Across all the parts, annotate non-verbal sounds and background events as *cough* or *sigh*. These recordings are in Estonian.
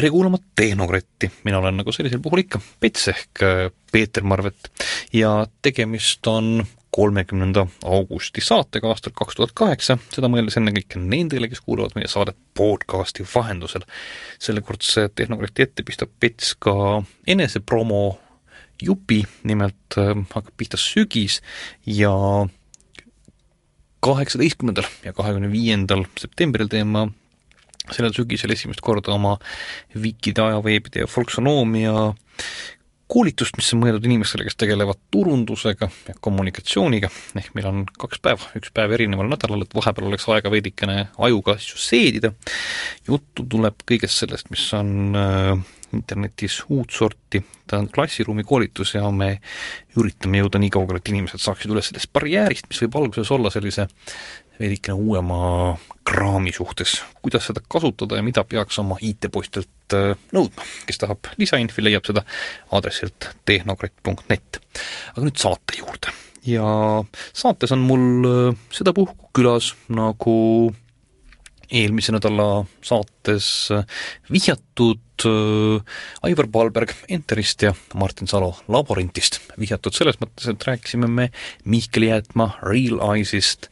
tere kuulama Tehnokratti, mina olen nagu sellisel puhul ikka Pets ehk äh, Peeter Marvet. Ja tegemist on kolmekümnenda augusti saatega aastal kaks tuhat kaheksa, seda mõeldes ennekõike nendele, kes kuulavad meie saadet podcasti vahendusel. sellekordse Tehnokrati ette pistab Pets ka enesepromo jupi, nimelt äh, hakkab pihta sügis ja kaheksateistkümnendal ja kahekümne viiendal septembril teen ma sellel sügisel esimest korda oma Wikide, ajaveebide ja folksonoomia koolitust, mis on mõeldud inimestele, kes tegelevad turundusega ja kommunikatsiooniga, ehk meil on kaks päeva, üks päev erineval nädalal, et vahepeal oleks aega veidikene ajuga asju seedida, juttu tuleb kõigest sellest, mis on äh, internetis uut sorti, ta on klassiruumi koolitus ja me üritame jõuda nii kaugele, et inimesed saaksid üle sellest barjäärist, mis võib alguses olla sellise veidikene uuema kraami suhtes, kuidas seda kasutada ja mida peaks oma IT-poistelt äh, nõudma. kes tahab lisainfi, leiab seda aadressilt tehnokratt.net. aga nüüd saate juurde. ja saates on mul äh, sedapuhku külas, nagu eelmise nädala saates äh, vihjatud Aivar Palberg Enterist ja Martin Salo Laborintist. vihjatud selles mõttes, et rääkisime me Mihkel Jäätma Real Eyes'ist,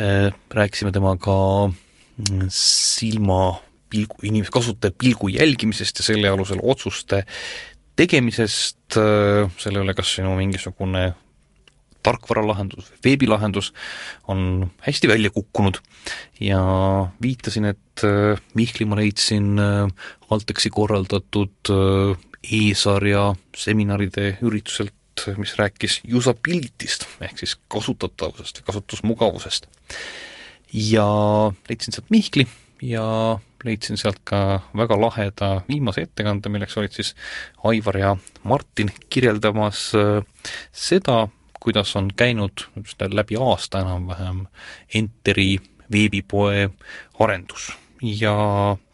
äh, rääkisime temaga mm, silma pilgu, inimese, kasutaja pilgu jälgimisest ja selle alusel otsuste tegemisest, äh, selle üle, kas sinu mingisugune tarkvaralahendus, veebilahendus on hästi välja kukkunud ja viitasin, et äh, Mihkli ma leidsin Altexi korraldatud e-sarja seminaride ürituselt, mis rääkis usability'st ehk siis kasutatavusest või kasutusmugavusest. ja leidsin sealt Mihkli ja leidsin sealt ka väga laheda viimase ettekande, milleks olid siis Aivar ja Martin kirjeldamas äh, seda, kuidas on käinud läbi aasta enam-vähem Enteri veebipoe arendus. ja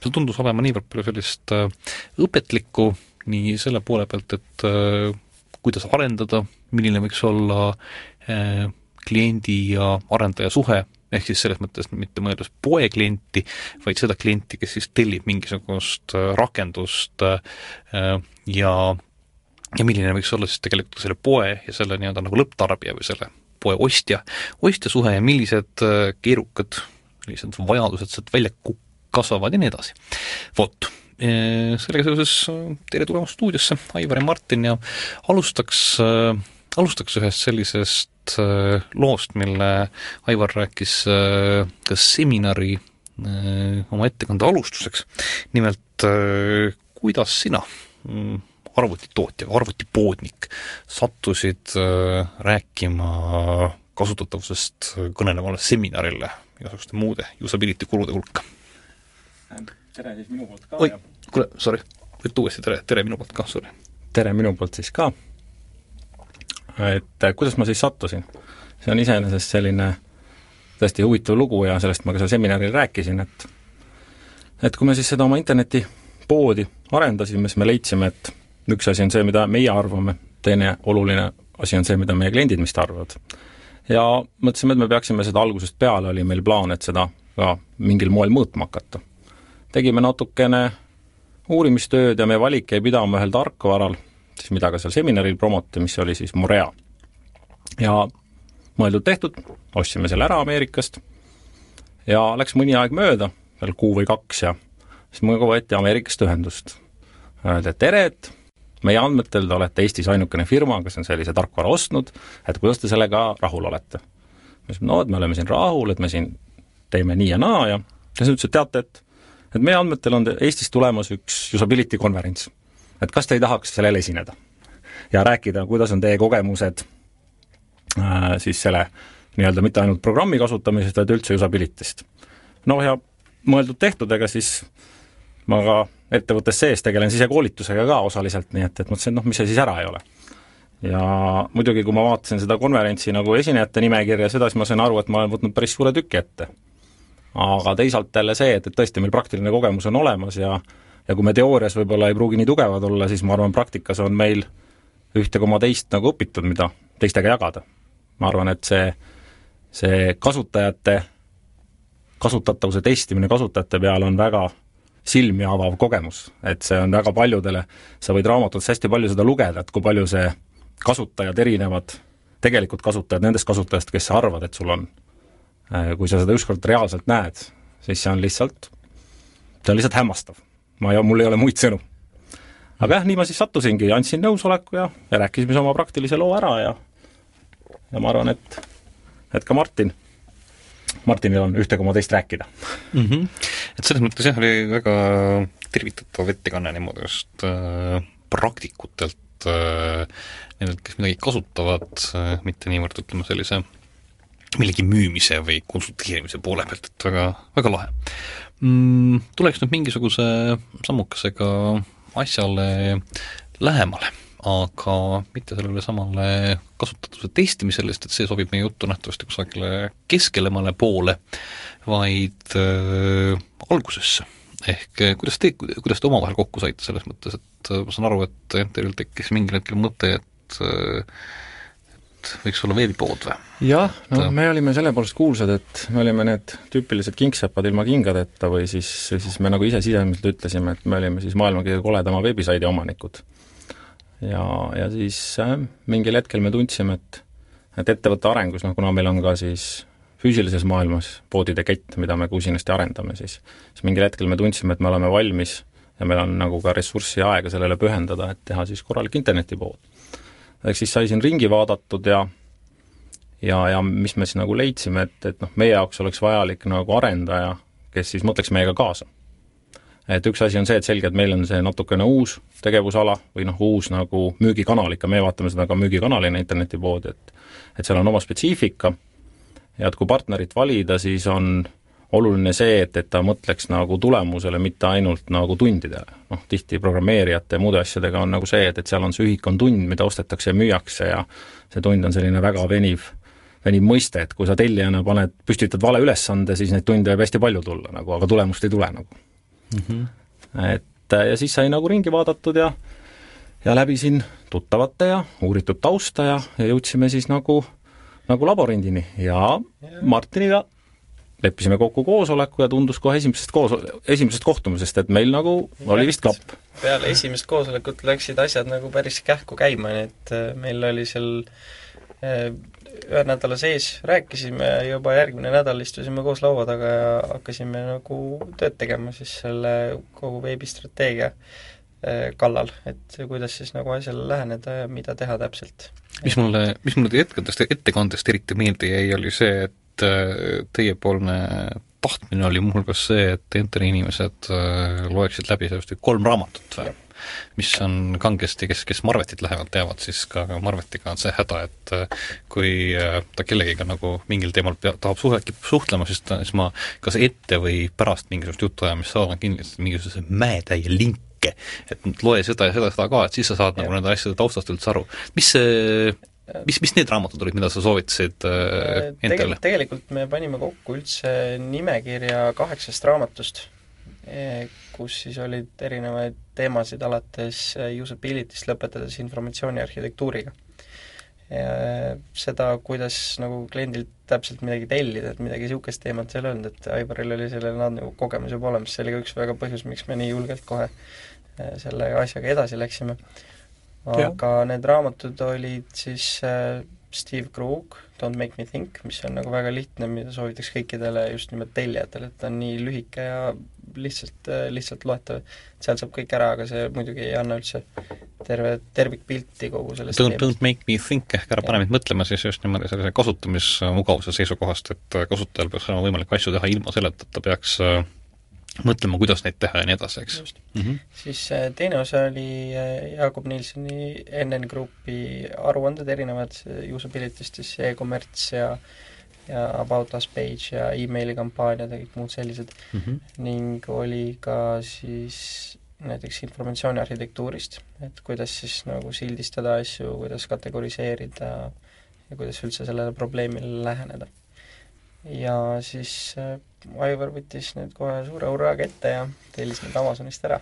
seal tundus olema niivõrd palju sellist äh, õpetlikku nii selle poole pealt, et äh, kuidas arendada, milline võiks olla äh, kliendi ja arendaja suhe, ehk siis selles mõttes mitte mõeldes poe klienti, vaid seda klienti, kes siis tellib mingisugust rakendust ja ja milline võiks olla siis tegelikult selle poe ja selle nii-öelda nagu lõpptarbija või selle poe ostja, ostja suhe ja millised keerukad sellised vajadused sealt välja kasvavad ja nii edasi. vot, sellega seoses tere tulemast stuudiosse, Aivar ja Martin ja alustaks, alustaks ühest sellisest loost, mille Aivar rääkis ka seminari oma ettekande alustuseks. nimelt, kuidas sina, mm, arvutitootja, arvutipoodnik, sattusid rääkima kasutatavusest kõnelevale seminarile igasuguste muude usability kulude hulka? tere siis minu poolt ka oi, kuule, sorry, ütle uuesti tere, tere minu poolt ka, sorry. tere minu poolt siis ka. et kuidas ma siis sattusin? see on iseenesest selline tõesti huvitav lugu ja sellest ma ka seal seminaril rääkisin, et et kui me siis seda oma internetipoodi arendasime, siis me leidsime, et üks asi on see, mida meie arvame, teine oluline asi on see, mida meie kliendid meist arvavad. ja mõtlesime, et me peaksime seda algusest peale, oli meil plaan, et seda ka mingil moel mõõtma hakata tegime natukene uurimistööd ja meie valik jäi pidama ühel tarkvaral, siis mida ka seal seminaril promoti, mis oli siis Morea. ja mõeldud-tehtud, ostsime selle ära Ameerikast ja läks mõni aeg mööda, veel kuu või kaks ja siis minuga võeti Ameerikast ühendust. Öeldi, et tere, et meie andmetel te olete Eestis ainukene firma, kes on sellise tarkvara ostnud, et kuidas te sellega rahul olete? ma ütlesin, no et me oleme siin rahul, et me siin teeme nii ja naa ja siis nad ütlesid, teate, et et meie andmetel on Eestis tulemas üks usability konverents. et kas te ei tahaks sellel esineda? ja rääkida, kuidas on teie kogemused äh, siis selle nii-öelda mitte ainult programmi kasutamisest, vaid üldse usability'st. noh, ja mõeldud-tehtud, ega siis ma ka ettevõttes sees tegelen sisekoolitusega ka osaliselt, nii et, et mõtlesin, et noh, mis see siis ära ei ole. ja muidugi, kui ma vaatasin seda konverentsi nagu esinejate nimekirja, seda, siis ma sain aru, et ma olen võtnud päris suure tüki ette aga teisalt jälle see, et, et tõesti, meil praktiline kogemus on olemas ja ja kui me teoorias võib-olla ei pruugi nii tugevad olla, siis ma arvan, praktikas on meil ühte koma teist nagu õpitud, mida teistega jagada. ma arvan, et see, see kasutajate, kasutatavuse testimine kasutajate peal on väga silmi avav kogemus, et see on väga paljudele, sa võid raamatutes hästi palju seda lugeda, et kui palju see kasutajad erinevad, tegelikult kasutajad nendest kasutajast, kes sa arvad, et sul on. Kui sa seda ükskord reaalselt näed, siis see on lihtsalt, see on lihtsalt hämmastav. ma ei, mul ei ole muid sõnu. aga jah, nii ma siis sattusingi, andsin nõusoleku ja, ja rääkisime siis oma praktilise loo ära ja ja ma arvan, et, et ka Martin Martinil on ühte koma teist rääkida mm. -hmm. Et selles mõttes jah, oli väga tervitatav ettekanne niimoodi just äh, praktikutelt äh,, nendelt, kes midagi kasutavad äh,, mitte niivõrd ütleme sellise millegi müümise või konsulteerimise poole pealt, et väga, väga lahe mm,. Tuleks nüüd mingisuguse sammukesega asjale lähemale aga mitte sellele samale kasutatuse testimisele, sest et see sobib meie juttu nähtavasti kusagile keskelemale poole, vaid äh, algusesse. ehk äh, kuidas te, kuidas te omavahel kokku saite selles mõttes, et äh, ma saan aru, et teil tekkis mingil hetkel mõte, et äh, võiks olla veebipood või? jah, no me olime selle poolest kuulsad, et me olime need tüüpilised kingsepad ilma kingadeta või siis, siis me nagu ise sisemiselt ütlesime, et me olime siis maailma kõige koledama veebisaidi omanikud ja, ja siis äh, mingil hetkel me tundsime, et et ettevõtte arengus, noh kuna meil on ka siis füüsilises maailmas poodide kett, mida me usinasti arendame, siis siis mingil hetkel me tundsime, et me oleme valmis ja meil on nagu ka ressurssi ja aega sellele pühendada, et teha siis korralik internetipood. ehk siis sai siin ringi vaadatud ja ja, ja mis me siis nagu leidsime, et, et noh, meie jaoks oleks vajalik nagu arendaja, kes siis mõtleks meiega kaasa et üks asi on see, et selge, et meil on see natukene uus tegevusala või noh, uus nagu müügikanal ikka, me vaatame seda ka müügikanalina internetipoodi, et et seal on oma spetsiifika ja et kui partnerit valida, siis on oluline see, et, et ta mõtleks nagu tulemusele, mitte ainult nagu tundidele. noh, tihti programmeerijate ja muude asjadega on nagu see, et, et seal on see ühik on tund, mida ostetakse ja müüakse ja see tund on selline väga veniv, veniv mõiste, et kui sa tellijana paned, püstitad vale ülesande, siis neid tunde võib hästi palju tulla nagu, aga tulemust ei tule nagu mm. -hmm. et äh, ja siis sai nagu ringi vaadatud ja ja läbi siin tuttavate ja uuritud tausta ja, ja jõudsime siis nagu, nagu laborindini ja Martiniga leppisime kokku koosoleku ja tundus kohe esimesest koos, esimesest kohtumisest, et meil nagu oli vist klapp. peale esimest koosolekut läksid asjad nagu päris kähku käima, nii et äh, meil oli seal äh, ühe nädala sees rääkisime juba järgmine nädal istusime koos laua taga ja hakkasime nagu tööd tegema siis selle kogu veebistrateegia eh, kallal, et kuidas siis nagu asjale läheneda ja mida teha täpselt. mis mulle, mis mulle teie ettekandest, ettekandest eriti meelde jäi, oli see, et eh, teiepoolne tahtmine oli muuhulgas see, et Enteri inimesed eh, loeksid läbi sellest kolm raamatut või? Mis on kangesti, kes, kes Marvetit lähemalt teavad, siis ka Marvetiga on see häda, et äh, kui äh, ta kellegiga nagu mingil teemal pea, tahab suhe, kipub suhtlema, siis ta, siis ma kas ette või pärast mingisugust jutuajamist saadan kindlasti mingisuguse mäetäie linke, et loe seda ja seda, seda ka, et siis sa saad ja. nagu nende asjade taustast üldse aru. mis see mis, mis need raamatud olid, mida sa soovitasid äh, Entele? tegelikult me panime kokku üldse nimekirja kaheksast raamatust, eh, kus siis olid erinevaid teemasid alates äh, usability'st lõpetades informatsiooniarhitektuuriga. ja seda, kuidas nagu kliendilt täpselt midagi tellida, et midagi niisugust teemat seal ei olnud, et Aivaril oli sellel nagu kogemus juba olemas, see oli ka üks väga põhjus, miks me nii julgelt kohe äh, selle asjaga edasi läksime. aga ja. need raamatud olid siis äh, Steve Krug, Don't make me think, mis on nagu väga lihtne, mida soovitaks kõikidele just nimelt tellijatele, et ta on nii lühike ja lihtsalt, lihtsalt loetav. sealt saab kõik ära, aga see muidugi ei anna üldse terve, tervikpilti kogu sellest Don't, don't make me think ehk ära pane mind mõtlema siis just niimoodi sellise kasutamismugavuse seisukohast, et kasutajal peaks olema võimalik asju teha ilma selleta, et ta peaks äh, mõtlema, kuidas neid teha ja nii edasi, eks. Mm -hmm. siis äh, teine osa oli äh, Jaakob Nilssoni NN Grupi aruanded erinevad usability'st siis e-kommerts ja ja About Us page ja emaili kampaaniad ja kõik muud sellised mm. -hmm. ning oli ka siis näiteks informatsiooni arhitektuurist, et kuidas siis nagu sildistada asju, kuidas kategoriseerida ja kuidas üldse sellele probleemile läheneda. ja siis äh, Aivar võttis need kohe suure hurraaga ette ja tellis need Amazonist ära.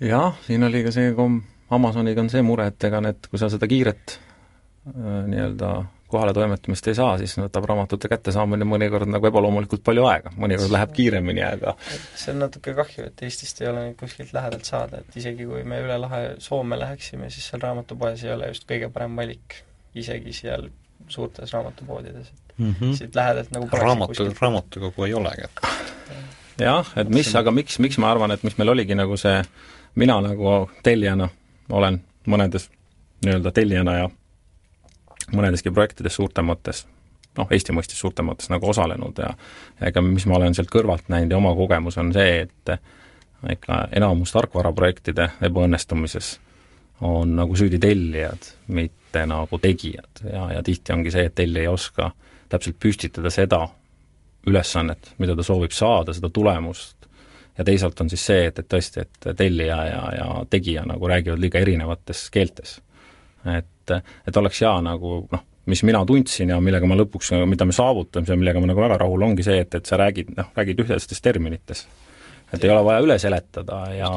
jah, siin oli ka see, kui Amazoniga on see mure, et ega need, kui sa seda kiiret äh, nii-öelda kohaletoimetamist ei saa, siis võtab raamatute kättesaamine mõnikord nagu ebaloomulikult palju aega, mõnikord läheb kiiremini, aga see on natuke kahju, et Eestist ei ole neid kuskilt lähedalt saada, et isegi kui me üle lahe Soome läheksime, siis seal raamatupoes ei ole just kõige parem valik, isegi seal suurtes raamatupoodides, et mm -hmm. siit lähedalt nagu raamatu, raamatukogu ei olegi, et jah, et mis, aga miks, miks ma arvan, et miks meil oligi nagu see, mina nagu tellijana olen mõnedes nii-öelda tellijana ja mõnedeski projektides suurtemates, noh, Eesti mõistes suurtemates nagu osalenud ja ega mis ma olen sealt kõrvalt näinud ja oma kogemus on see, et ikka enamus tarkvaraprojektide ebaõnnestumises on nagu süüdi tellijad, mitte nagu tegijad. Ja, ja tihti ongi see, et tellija ei oska täpselt püstitada seda ülesannet, mida ta soovib saada, seda tulemust, ja teisalt on siis see, et, et tõesti, et tellija ja, ja tegija nagu räägivad liiga erinevates keeltes. Et, et oleks hea nagu noh, mis mina tundsin ja millega ma lõpuks, mida me saavutame ja millega ma nagu väga rahul, ongi see, et, et sa räägid, noh, räägid ühtestes terminites. et ei ole vaja üle seletada ja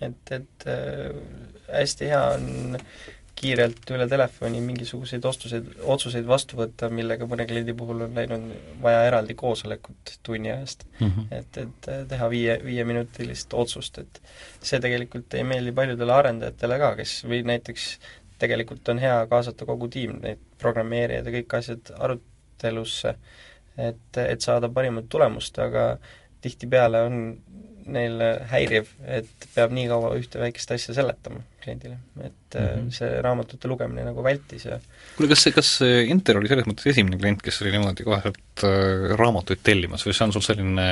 et, et äh, hästi hea on kiirelt üle telefoni mingisuguseid ostuseid, otsuseid vastu võtta, millega mõne kliendi puhul on läinud vaja eraldi koosolekut tunni ajast mm. -hmm. et, et teha viie, viieminutilist otsust, et see tegelikult ei meeldi paljudele arendajatele ka, kes või näiteks tegelikult on hea kaasata kogu tiim, need programmeerijad ja kõik asjad arutelusse, et, et saada parimat tulemust, aga tihtipeale on neil häiriv, et peab nii kaua ühte väikest asja seletama kliendile, et mm -hmm. see raamatute lugemine nagu vältis ja kuule, kas see, kas Inter oli selles mõttes esimene klient, kes oli niimoodi kohe sealt äh, raamatuid tellimas või see on sul selline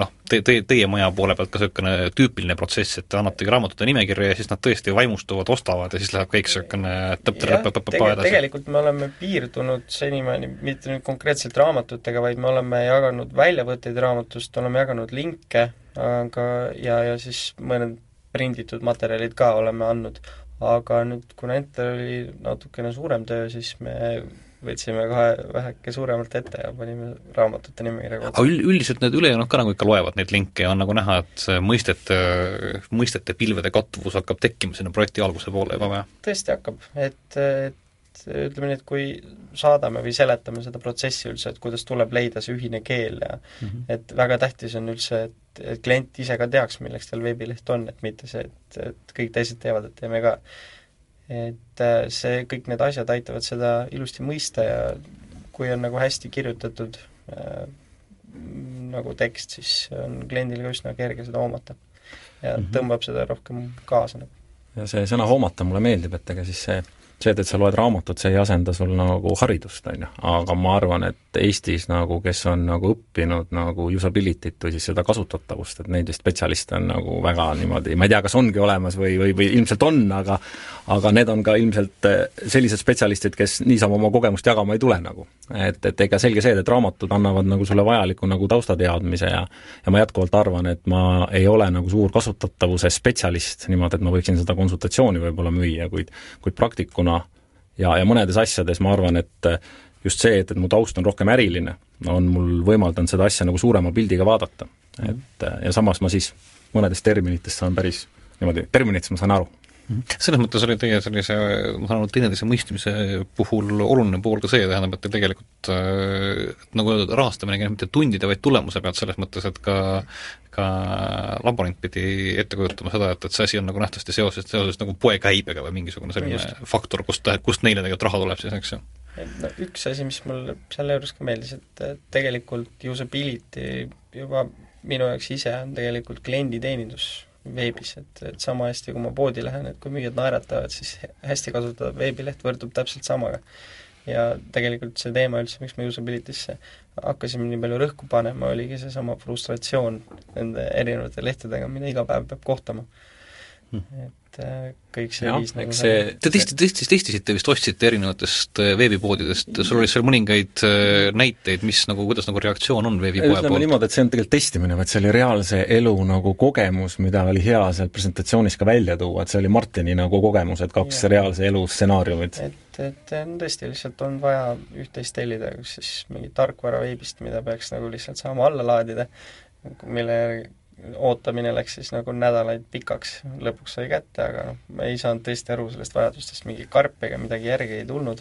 noh, te, te, teie maja poole pealt ka niisugune tüüpiline protsess, et te annategi raamatute nimekirja ja siis nad tõesti vaimustuvad, ostavad ja siis läheb kõik niisugune tõpp-tõpp-tõpp edasi? tegelikult me oleme piirdunud senimaani mitte nüüd konkreetselt raamatutega, vaid me oleme jaganud väljavõtteid raamatust, oleme jaganud linke, aga ja, ja siis mõned prinditud materjalid ka oleme andnud, aga nüüd, kuna Enter oli natukene suurem töö, siis me võtsime kohe väheke suuremalt ette ja panime raamatute nimekirja kokku. aga üld, üldiselt need ülejäänud ka nagu ikka loevad neid linke ja on nagu näha, et see mõistete, mõistete pilvede kattuvus hakkab tekkima sinna projekti alguse poole juba või? tõesti hakkab, et, et ütleme nii, et kui saadame või seletame seda protsessi üldse, et kuidas tuleb leida see ühine keel ja mm -hmm. et väga tähtis on üldse, et, et klient ise ka teaks, milleks tal veebileht on, et mitte see, et, et kõik teised teavad, et teeme ka. et äh, see, kõik need asjad aitavad seda ilusti mõista ja kui on nagu hästi kirjutatud äh, nagu tekst, siis on kliendil ka üsna kerge seda hoomata. ja mm -hmm. tõmbab seda rohkem kaasa nagu. ja see sõna hoomata mulle meeldib, et ega siis see see, et, sa loed raamatut, see ei asenda sul nagu haridust, on ju, aga ma arvan, et Eestis nagu, kes on nagu õppinud nagu usability't või siis seda kasutatavust, et neid spetsialiste on nagu väga niimoodi, ma ei tea, kas ongi olemas või, või, või ilmselt on, aga aga need on ka ilmselt eh, sellised spetsialistid, kes niisama oma kogemust jagama ei tule nagu. et, et ega selge see, et raamatud annavad nagu sulle vajaliku nagu taustateadmise ja ja ma jätkuvalt arvan, et ma ei ole nagu suur kasutatavuse spetsialist niimoodi, et ma võiksin seda konsultatsiooni võib-olla müüa, kuid kuid praktikuna ja, ja mõnedes asjades ma arvan, et just see, et, et mu taust on rohkem äriline, on mul võimaldanud seda asja nagu suurema pildiga vaadata. et ja samas ma siis mõnedest terminitest saan päris niimoodi, terminitest ma saan aru selles mõttes oli teie sellise, ma saan aru, teineteise mõistmise puhul oluline pool ka see, tähendab, et te tegelikult äh, nagu öeldud, rahastamine käib mitte tundide, vaid tulemuse pealt, selles mõttes, et ka ka laborant pidi ette kujutama seda, et, et see asi on nagu nähtavasti seoses, seoses nagu poekäibega või mingisugune selline Just. faktor, kust, kust neile tegelikult raha tuleb siis, eks ju? et no üks asi, mis mul selle juures ka meeldis, et tegelikult usability juba minu jaoks ise on tegelikult klienditeenindus veebis, et, et sama hästi, kui ma poodi lähen, et kui müüjad naeratavad, siis hästi kasutatav veebileht võrdub täpselt samaga. ja tegelikult see teema üldse, miks me usability'sse hakkasime nii palju rõhku panema, oligi seesama frustratsioon nende erinevate lehtedega, mida iga päev peab kohtama hmm.. et äh, kõik see viis nagu see Te testi-, testis, testisite vist, ostsite erinevatest äh, veebipoodidest, sul oli seal mõningaid äh, näiteid, mis nagu, kuidas nagu reaktsioon on veebipoe poolt? ütleme niimoodi, et see on tegelikult testimine, vaid see oli reaalse elu nagu kogemus, mida oli hea seal presentatsioonis ka välja tuua, et see oli Martini nagu kogemus, et kaks ja. reaalse elu stsenaariumit. et, et no tõesti, lihtsalt on vaja üht-teist tellida, kus siis mingi tarkvara veebist, mida peaks nagu lihtsalt saama alla laadida, mille ootamine läks siis nagu nädalaid pikaks, lõpuks sai kätte, aga noh, ma ei saanud tõesti aru sellest vajadustest, mingi karp ega midagi järgi ei tulnud,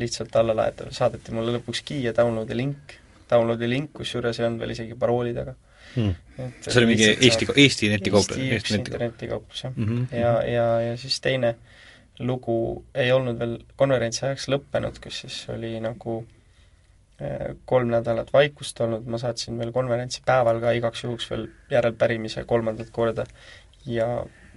lihtsalt alla laetav, saadeti mulle lõpuks ja download'i link, download'i link, kusjuures ei olnud veel isegi parooli taga hmm.. see oli mingi Eesti, Eesti netikauplus? Eesti internetikauplus, jah mm. -hmm. ja, ja, ja siis teine lugu ei olnud veel konverentsi ajaks lõppenud, kus siis oli nagu eh, kolm nädalat vaikust olnud, ma saatsin veel konverentsi päeval ka igaks juhuks veel järelpärimise kolmandat korda ja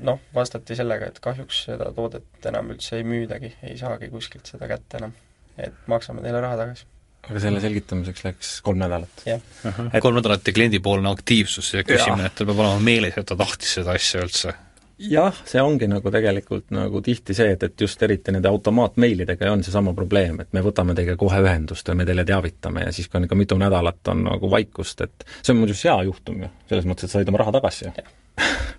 noh, vastati sellega, et kahjuks seda toodet enam üldse ei müüdagi, ei saagi kuskilt seda kätte enam. et maksame teile raha tagasi. aga selle selgitamiseks läks kolm nädalat? jah. Kolm nädalat ja kliendipoolne aktiivsus ja küsimine, et tal peab olema meeles, et ta tahtis seda asja üldse jah, see ongi nagu tegelikult nagu tihti see, et, et just eriti nende automaatmeilidega on seesama probleem, et me võtame teiega kohe ühendust ja me teile teavitame ja siis, kui on ikka mitu nädalat on nagu vaikust, et see on muidugi hea juhtum ju, selles mõttes, et sa said oma raha tagasi ju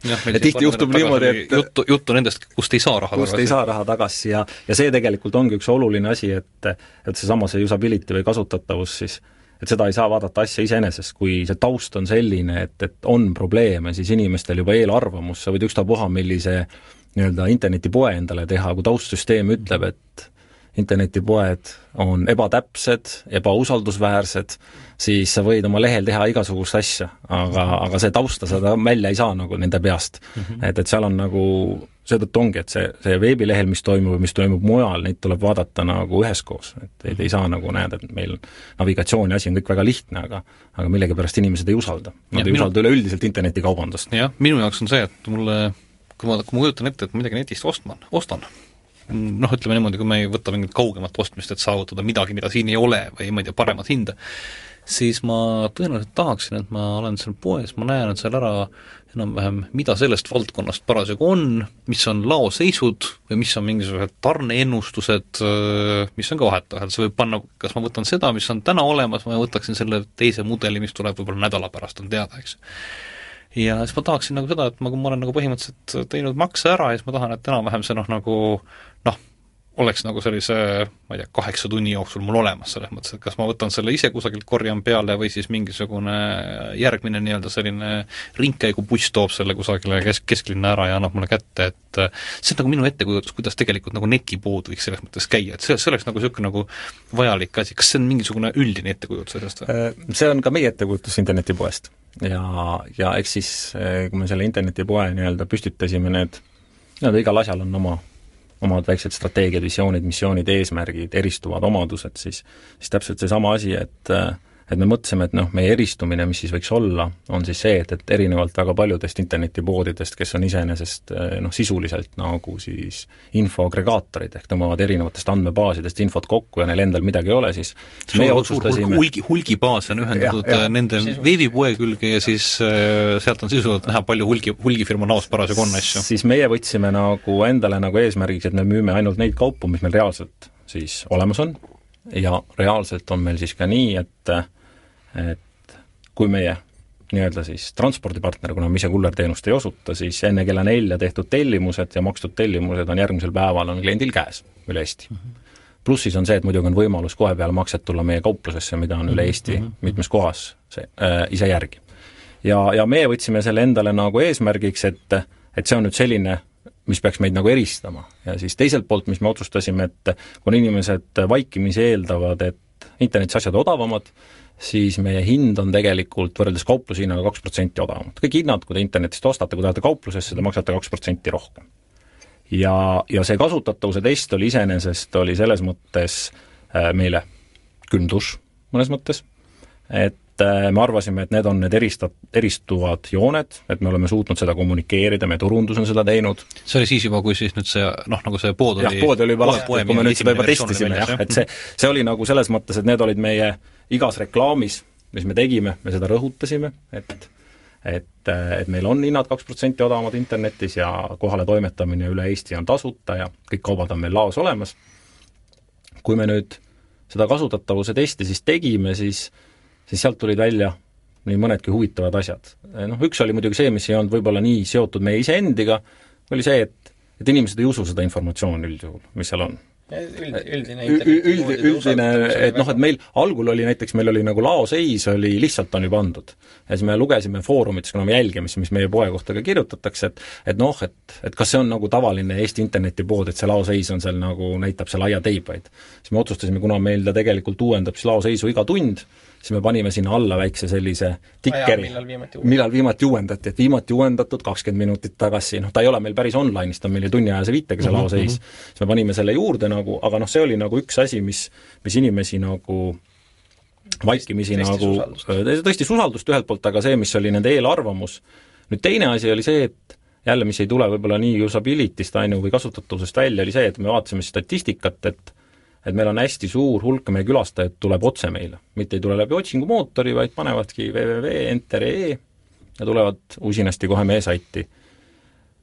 ja *laughs* tihti juhtub niimoodi, et juttu, juttu nendest, kust ei saa raha kust tagasi. ei saa raha tagasi ja, ja see tegelikult ongi üks oluline asi, et et seesama, see usability või kasutatavus siis, et seda ei saa vaadata asja iseenesest, kui see taust on selline, et, et on probleeme, siis inimestel juba eelarvamus, sa võid ükstapuha millise nii-öelda internetipoe endale teha, kui taustsüsteem ütleb, et internetipoed on ebatäpsed, ebausaldusväärsed, siis sa võid oma lehel teha igasugust asja, aga, aga see tausta sa välja ei saa nagu nende peast mm. -hmm. et, et seal on nagu, seetõttu ongi, et see, see veebilehel, mis toimub ja mis toimub mujal, neid tuleb vaadata nagu üheskoos, et ei, ei saa nagu näed, et meil navigatsiooni asi on kõik väga lihtne, aga aga millegipärast inimesed ei usalda. Nad ja, ei minu... usalda üleüldiselt internetikaubandust. jah, minu jaoks on see, et mulle kui ma, kui ma kujutan ette, et ma midagi netist ostman, ostan, noh, ütleme niimoodi, kui me ei võta mingit kaugemat ostmist, et saavutada midagi, mida siin ei ole või ma ei tea, paremat hinda, siis ma tõenäoliselt tahaksin, et ma olen seal poes, ma näen seal ära enam-vähem, mida sellest valdkonnast parasjagu on, mis on laoseisud või mis on mingisugused tarneennustused, mis on ka vahetevahel, see võib panna, kas ma võtan seda, mis on täna olemas, ma võtaksin selle teise mudeli, mis tuleb võib-olla nädala pärast, on teada, eks. Ja siis ma tahaksin nagu seda, et ma, kui ma olen nagu põhimõtteliselt teinud makse ära ja siis ma tahan, et enam-vähem see noh, nagu noh, oleks nagu sellise, ma ei tea, kaheksa tunni jooksul mul olemas, selles mõttes, et kas ma võtan selle ise kusagilt, korjan peale või siis mingisugune järgmine nii-öelda selline ringkäigubuss toob selle kusagile kesk, kesklinna ära ja annab mulle kätte, et see on nagu minu ettekujutus, kuidas tegelikult nagu netipood võiks selles mõttes käia, et see, see oleks nagu niisugune nagu vajalik asi, kas see on mingisugune üldine ettekujutus sellest või? Äh, see on ka meie ettekujutus internetipoest. ja, ja eks siis, äh, kui me selle internetipoe nii-öelda püstitasime, need, nii-öelda igal asjal on oma omad väiksed strateegiad, visioonid, missioonid, eesmärgid, eristuvad omadused, siis siis täpselt seesama asi, et et me mõtlesime, et noh, meie eristumine, mis siis võiks olla, on siis see, et, et erinevalt väga paljudest internetipoodidest, kes on iseenesest noh, sisuliselt nagu siis infoagregaatorid, ehk tõmbavad erinevatest andmebaasidest infot kokku ja neil endal midagi ei ole, siis meie otsustasime hulgi, hulgibaas on ühendatud ja, ja, nende veebipoe külge ja siis äh, sealt on sisuliselt näha, palju hulgi, hulgifirma näost parasjagu on asju. siis meie võtsime nagu endale nagu eesmärgiks, et me müüme ainult neid kaupu, mis meil reaalselt siis olemas on, ja reaalselt on meil siis ka nii, et et kui meie nii-öelda siis transpordipartner, kuna me ise kullerteenust ei osuta, siis enne kella nelja tehtud tellimused ja makstud tellimused on järgmisel päeval, on kliendil käes üle Eesti mm. -hmm. plussis on see, et muidugi on võimalus kohe peale makset tulla meie kauplusesse, mida on üle mhm. Eesti -hmm. mitmes kohas see äh, ise järgi. ja, ja meie võtsime selle endale nagu eesmärgiks, et, et see on nüüd selline mis peaks meid nagu eristama. ja siis teiselt poolt, mis me otsustasime, et kuna inimesed vaikimisi eeldavad, et internetis asjad odavamad, siis meie hind on tegelikult võrreldes kauplushinnaga kaks protsenti odavamad. kõik hinnad, kui te internetist ostate, kui te lähete kauplusesse, te maksate kaks protsenti rohkem. ja, ja see kasutatavuse test oli iseenesest, oli selles mõttes äh, meile dušš mõnes mõttes, et äh, me arvasime, et need on need erista-, eristuvad jooned, et me oleme suutnud seda kommunikeerida, meie turundus on seda teinud. see oli siis juba, kui siis nüüd see noh, nagu see pood oli jah, pood oli juba lahti, kui me nüüd seda juba testisime jah, et see, see oli nagu selles mõttes, et need olid meie igas reklaamis, mis me tegime, me seda rõhutasime, et et, et meil on hinnad kaks protsenti odavamad internetis ja kohale toimetamine üle Eesti on tasuta ja kõik kaubad on meil laos olemas. kui me nüüd seda kasutatavuse testi siis tegime, siis, siis sealt tulid välja nii mõnedki huvitavad asjad. noh, üks oli muidugi see, mis ei olnud võib-olla nii seotud meie iseendiga, oli see, et et inimesed ei usu seda informatsiooni üldjuhul, mis seal on üld, üldine üld, üldine, et noh, et meil algul oli näiteks, meil oli nagu laoseis oli lihtsalt on ju pandud. ja siis me lugesime foorumites, kuna me jälgime, siis mis meie poe kohta ka kirjutatakse, et et noh, et, et kas see on nagu tavaline Eesti internetipood, et see laoseis on seal nagu, näitab seal aiateibaid. siis me otsustasime, kuna meil ta tegelikult uuendab siis laoseisu iga tund, siis me panime sinna alla väikse sellise tikkeri, millal viimati uuendati, et viimati uuendatud kakskümmend minutit tagasi, noh ta ei ole meil päris online'is, ta on meil ju tunniajase viitega see Mhm, laoseis, siis me panime selle juurde nagu, aga noh, see oli nagu üks asi, mis, mis inimesi nagu vaikimisi Tõstis nagu, usaldust. tõstis usaldust ühelt poolt, aga see, mis oli nende eelarvamus, nüüd teine asi oli see, et jälle, mis ei tule võib-olla nii usability'st, on ju, või kasutatavusest välja, oli see, et me vaatasime statistikat, et et meil on hästi suur hulk meie külastajaid tuleb otse meile, mitte ei tule läbi otsingumootori, vaid panevadki www.enter.ee ja tulevad usinasti kohe meie saiti.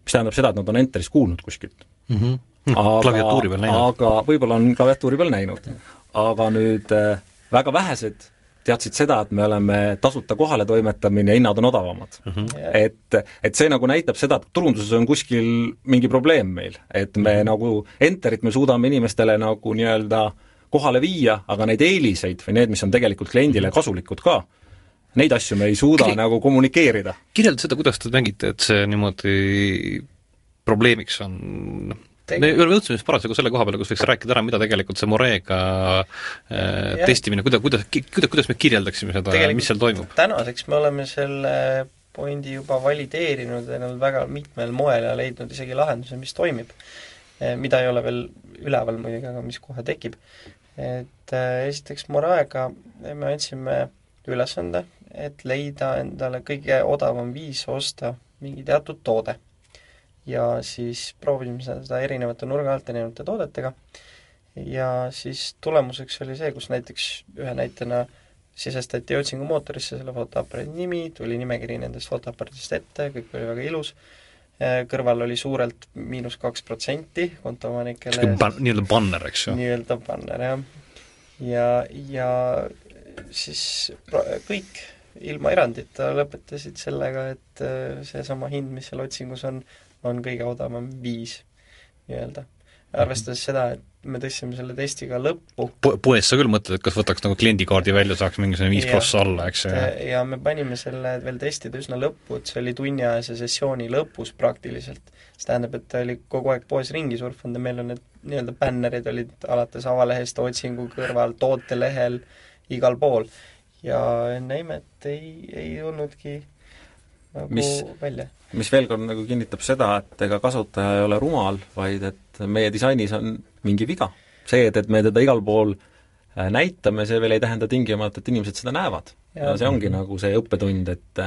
mis tähendab seda, et nad on Enteris kuulnud kuskilt mm. -hmm. klaviatuuri peal näinud. aga võib-olla on klaviatuuri peal näinud. aga nüüd äh, väga vähesed teadsid seda, et me oleme tasuta kohaletoimetamine ja hinnad on odavamad mm. -hmm. et, et see nagu näitab seda, et turunduses on kuskil mingi probleem meil, et me mm -hmm. nagu Enterit me suudame inimestele nagu nii-öelda kohale viia, aga neid eeliseid või need, mis on tegelikult kliendile kasulikud ka, neid asju me ei suuda Kli- nagu kommunikeerida. kirjelda seda, kuidas te nägite, et see niimoodi probleemiks on me jõudsime just parasjagu selle koha peale, kus võiks rääkida ära, mida tegelikult see Moreega äh, testimine, kuida-, kuidas, kuidas, kuidas me kirjeldaksime seda, mis seal toimub? tänaseks me oleme selle pointi juba valideerinud ennast väga mitmel moel ja leidnud isegi lahenduse, mis toimib. mida ei ole veel üleval muidugi, aga mis kohe tekib. et eh, esiteks Moraega me andsime ülesande, et leida endale kõige odavam viis osta mingi teatud toode. Ja siis proovisime seda erinevate nurga alt, erinevate toodetega ja siis tulemuseks oli see, kus näiteks ühe näitena sisestati otsingumootorisse selle fotoaparaadi nimi, tuli nimekiri nendest fotoaparaadist ette, kõik oli väga ilus, kõrval oli suurelt miinus kaks protsenti kontoomanikele ban-, nii-öelda banner, eks ju? nii-öelda banner, jah. ja, ja siis kõik ilma erandita lõpetasid sellega, et äh, seesama hind, mis seal otsingus on, on kõige odavam viis nii-öelda. arvestades seda, et me tõstsime selle testiga lõppu, Po-, poes sa küll mõtled, et kas võtaks nagu kliendikaardi välja, saaks mingisugune viis prossa alla, eks ju? et ja me panime selle veel testida üsna lõppu, et see oli tunniajase sessiooni lõpus praktiliselt. see tähendab, et ta oli kogu aeg poes ringi surfanud ja meil on need nii-öelda bännerid olid alates avalehest, otsingu kõrval, tootelehel, igal pool. ja enne imet ei, ei tulnudki nagu Mis- välja. mis veel kord nagu kinnitab seda, et ega kasutaja ei ole rumal, vaid et meie disainis on mingi viga. see, et, et me teda igal pool äh, näitame, see veel ei tähenda tingimata, et inimesed seda näevad. ja see ongi nagu see õppetund, et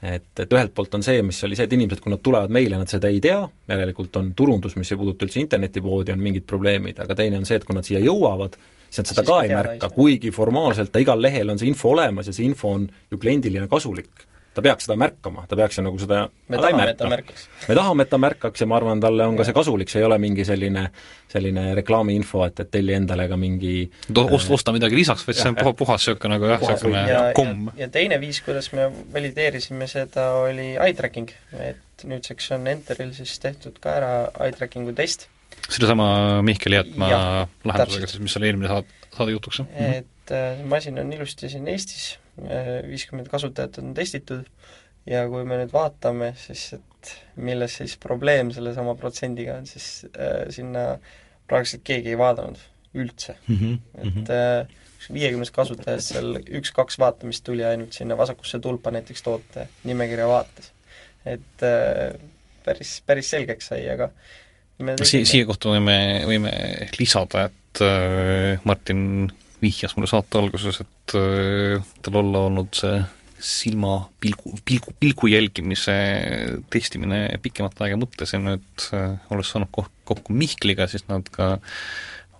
et, et ühelt poolt on see, mis oli see, et inimesed, kui nad tulevad meile, nad seda ei tea, järelikult on turundus, mis ei puuduta üldse internetipoodi, on mingid probleemid, aga teine on see, et kui nad siia jõuavad, siis nad seda Siis ka ei märka, kuigi formaalselt igal lehel on see info olemas ja see info on ju kliendile kasulik. Ta peaks seda märkama, ta peaks ju nagu seda me tahame, et ta märka. märkaks. me tahame, et ta märkaks ja ma arvan, talle on ka see kasulik, see ei ole mingi selline, selline reklaamiinfo, et, et telli endale ka mingi osta, osta midagi lisaks, vaid see on puha, puhas niisugune nagu jah, niisugune ja, komm ja, ja teine viis, kuidas me valideerisime seda, oli eye tracking, et nüüdseks on Enteril siis tehtud ka ära eye tracking'u test. Sedasama Mihkeli Jätmaa Jah, lahendusega siis, mis oli eelmine saade, saade jutuks, jah? et äh, see masin on ilusti siin Eestis, viiskümmend kasutajat on testitud ja kui me nüüd vaatame siis, et milles siis probleem sellesama protsendiga on, siis äh, sinna praktiliselt keegi ei vaadanud üldse. Mhm, et äh, viiekümnest kasutajast seal üks-kaks vaatamist tuli ainult sinna vasakusse tulpa näiteks toote nimekirja vaates. et äh, päris, päris selgeks sai, aga Si-, siia kohta võime, võime lisada, et äh, Martin vihjas mulle saate alguses, et äh, tal olla olnud see silmapilgu, pilgu, pilgu jälgimise testimine pikemat aega mõttes ja nüüd äh, olles saanud ko-, kokku Mihkliga, siis nad ka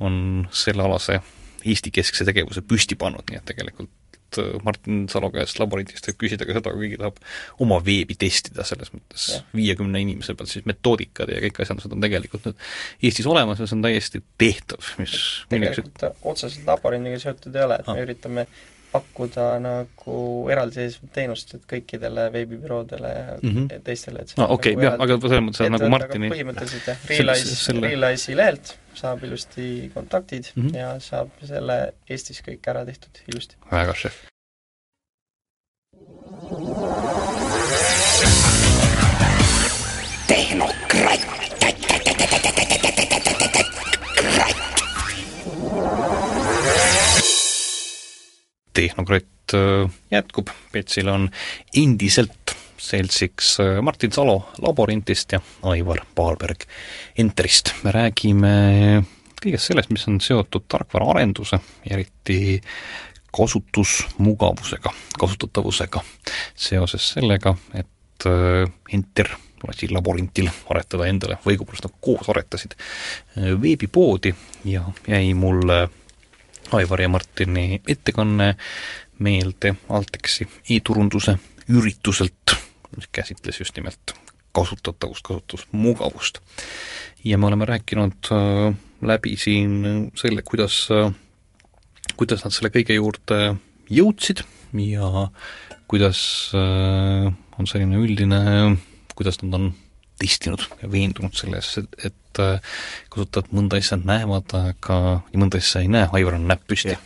on sellealase Eesti-keskse tegevuse püsti pannud, nii et tegelikult äh, Martin Salo käest laboritist võib küsida ka seda, kui keegi tahab oma veebi testida, selles mõttes viiekümne inimese pealt siis metoodikad ja kõik asjandused on tegelikult nüüd Eestis olemas ja see on täiesti tehtav, mis tegelikult otseselt laborindiga seotud ei ole, et Ah. me üritame pakkuda nagu eraldiseisvat teenust, et kõikidele veebibüroodele ja mm -hmm. teistele, et no on okei nagu okay, jah, eraldi- aga selles mõttes, et nagu ettevõte, aga Martini põhimõtteliselt jah, Realize, selle- Realize'i lehelt saab ilusti kontaktid mm. -hmm. ja saab selle Eestis kõik ära tehtud ilusti. väga šef. tehnokratt äh, jätkub, Petsil on endiselt seltsiks äh, Martin Salo Laborintist ja Aivar Paalberg Enterist. me räägime kõigest sellest, mis on seotud tarkvaraarenduse eriti kasutusmugavusega, kasutatavusega seoses sellega, et äh, Enter lasi Laborintil aretada endale või õigupoolest nad koos aretasid veebipoodi ja jäi mulle Aivar ja Martini ettekanne meelde Altexi e-turunduse ürituselt, mis käsitles just nimelt kasutatavust, kasutusmugavust. ja me oleme rääkinud äh, läbi siin selle, kuidas äh, kuidas nad selle kõige juurde jõudsid ja kuidas äh, on selline üldine, kuidas nad on testinud ja veendunud selles, et, et äh, kasutajad mõnda asja näevad, aga mõnda asja ei näe, Aivar on näpp püsti.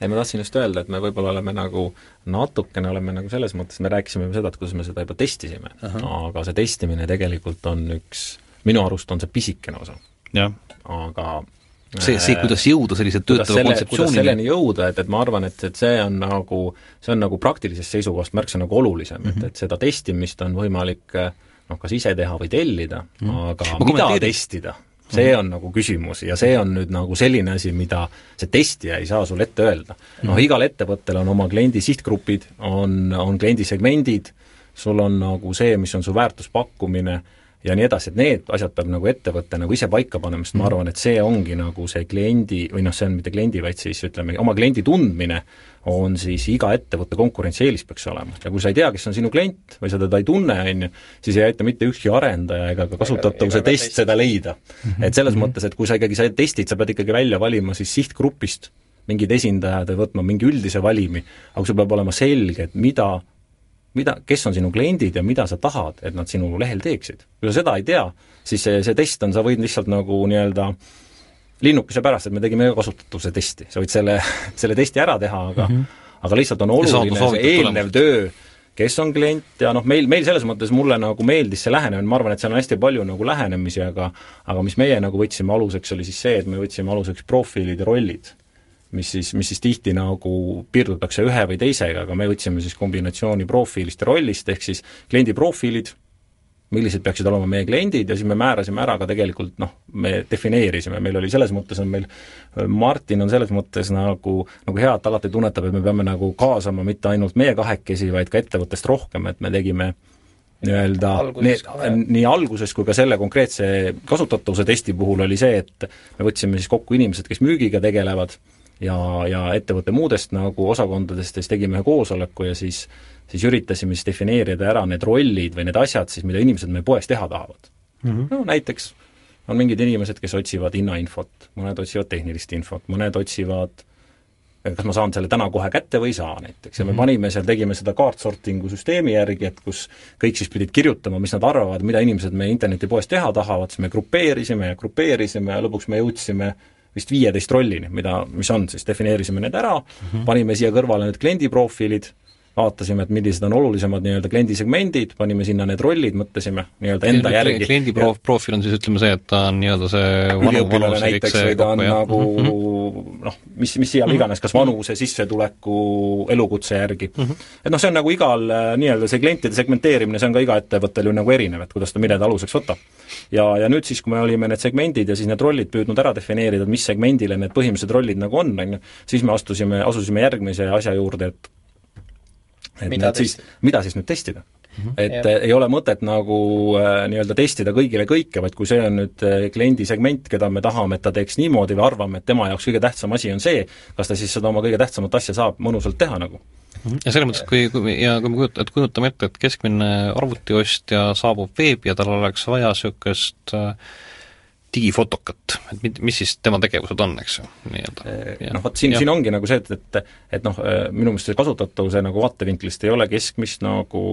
ei, ma tahtsin just öelda, et me võib-olla oleme nagu natukene oleme nagu selles mõttes, me rääkisime seda, et kuidas me seda juba testisime, aga see testimine tegelikult on üks, minu arust on see pisikene osa, aga see, see, kuidas jõuda sellise töötava selle, kontseptsioonini, selleni jõuda, et, et ma arvan, et, et see on nagu, see on nagu praktilisest seisukohast märksa nagu olulisem mm, -hmm. et, et seda testimist on võimalik noh, kas ise teha või tellida mm, aga Ma mida testida, see on nagu küsimus ja see on nüüd nagu selline asi, mida see testija ei saa sulle ette öelda. noh, igal ettevõttel on oma kliendi sihtgrupid, on, on kliendi segmendid, sul on nagu see, mis on su väärtuspakkumine ja nii edasi, et need asjad peab nagu ettevõte nagu ise paika panema, sest ma arvan, et see ongi nagu see kliendi, või noh, see on mitte kliendi, vaid siis ütleme, oma kliendi tundmine on siis iga ettevõtte konkurentsieelis peaks olema. ja kui sa ei tea, kes on sinu klient või sa teda ei tunne, on ju, siis ei aita mitte ükski arendaja ega ka kasutatavuse test test. seda leida. et selles mõttes, et kui sa ikkagi, sa testid, sa pead ikkagi välja valima siis sihtgrupist mingid esindajad või võtma mingi üldise valimi, aga sul peab olema selge, et mida mida, kes on sinu kliendid ja mida sa tahad, et nad sinu lehel teeksid. kui sa seda ei tea, siis see, see test on, sa võid lihtsalt nagu nii-öelda linnukese pärast, et me tegime kasutatavuse testi, sa võid selle, *laughs* selle testi ära teha, aga mm -hmm. aga lihtsalt on oluline see eelnev töö, kes on klient ja noh, meil, meil selles mõttes mulle nagu meeldis see lähenemine, ma arvan, et seal on hästi palju nagu lähenemisi, aga aga mis meie nagu võtsime aluseks, oli siis see, et me võtsime aluseks profiilid ja rollid mis siis, mis siis tihti nagu piirdutakse ühe või teisega, aga me võtsime siis kombinatsiooni profiilist ja rollist, ehk siis kliendi profiilid, millised peaksid olema meie kliendid ja siis me määrasime ära ka tegelikult noh, me defineerisime, meil oli selles mõttes on meil, Martin on selles mõttes nagu, nagu hea, et alati tunnetab, et me peame nagu kaasama mitte ainult meie kahekesi, vaid ka ettevõttest rohkem, et me tegime nii-öelda nii alguses kui ka selle konkreetse kasutatavuse testi puhul oli see, et me võtsime siis kokku inimesed, kes müügiga tegelevad ja, ja ettevõtte muudest nagu osakondadest ja siis tegime ühe koosoleku ja siis siis üritasime siis defineerida ära need rollid või need asjad siis, mida inimesed meie poes teha tahavad mm. -hmm. no näiteks on mingid inimesed, kes otsivad hinnainfot, mõned otsivad tehnilist infot, mõned otsivad kas ma saan selle täna kohe kätte või ei saa näiteks ja me panime seal, tegime seda kaartsortingu süsteemi järgi, et kus kõik siis pidid kirjutama, mis nad arvavad, mida inimesed meie internetipoes teha tahavad, siis me grupeerisime ja grupeerisime ja lõpuks me jõudsime vist viieteist rollini, mida, mis on siis, defineerisime need ära mm, -hmm. panime siia kõrvale need kliendi profiilid, vaatasime, et millised on olulisemad nii-öelda kliendisegmendid, panime sinna need rollid, mõtlesime nii-öelda enda järgi. kliendi pro-, profiil on siis ütleme see, et ta on nii-öelda see üliõpilane ja näiteks või ta on jah. nagu Mhm, mhm. noh, mis, mis igal iganes, kas vanuse, sissetuleku, elukutse järgi. et noh, see on nagu igal äh, nii-öelda see klientide segmenteerimine, see on ka iga ettevõttel ju nagu erinev, et kuidas ta millede aluseks võtab. ja, ja nüüd siis, kui me olime need segmendid ja siis need rollid püüdnud ära defineerida, mis segmendile need põhilised rollid nagu on, on ju, siis me astusime, asusime järgmise asja juurde, et et Mida siis, mida siis nüüd testida Mhm. et Jah. äh, ei ole mõtet nagu äh, nii-öelda testida kõigile kõike, vaid kui see on nüüd äh, kliendi segment, keda me tahame, et ta teeks niimoodi või arvame, et tema jaoks kõige tähtsam asi on see, kas ta siis seda oma kõige tähtsamat asja saab mõnusalt teha nagu. ja selles mõttes, kui, kui ja kui me kujut-, et kujutame ette, et keskmine arvutiostja saabub veebi ja tal oleks vaja niisugust äh, digifotokat, et mis siis tema tegevused on, eks ju, nii-öelda. noh, vot siin, siin ongi nagu see, et, et et noh, minu meelest see kasutatavuse nagu vaatevinklist ei ole keskmist nagu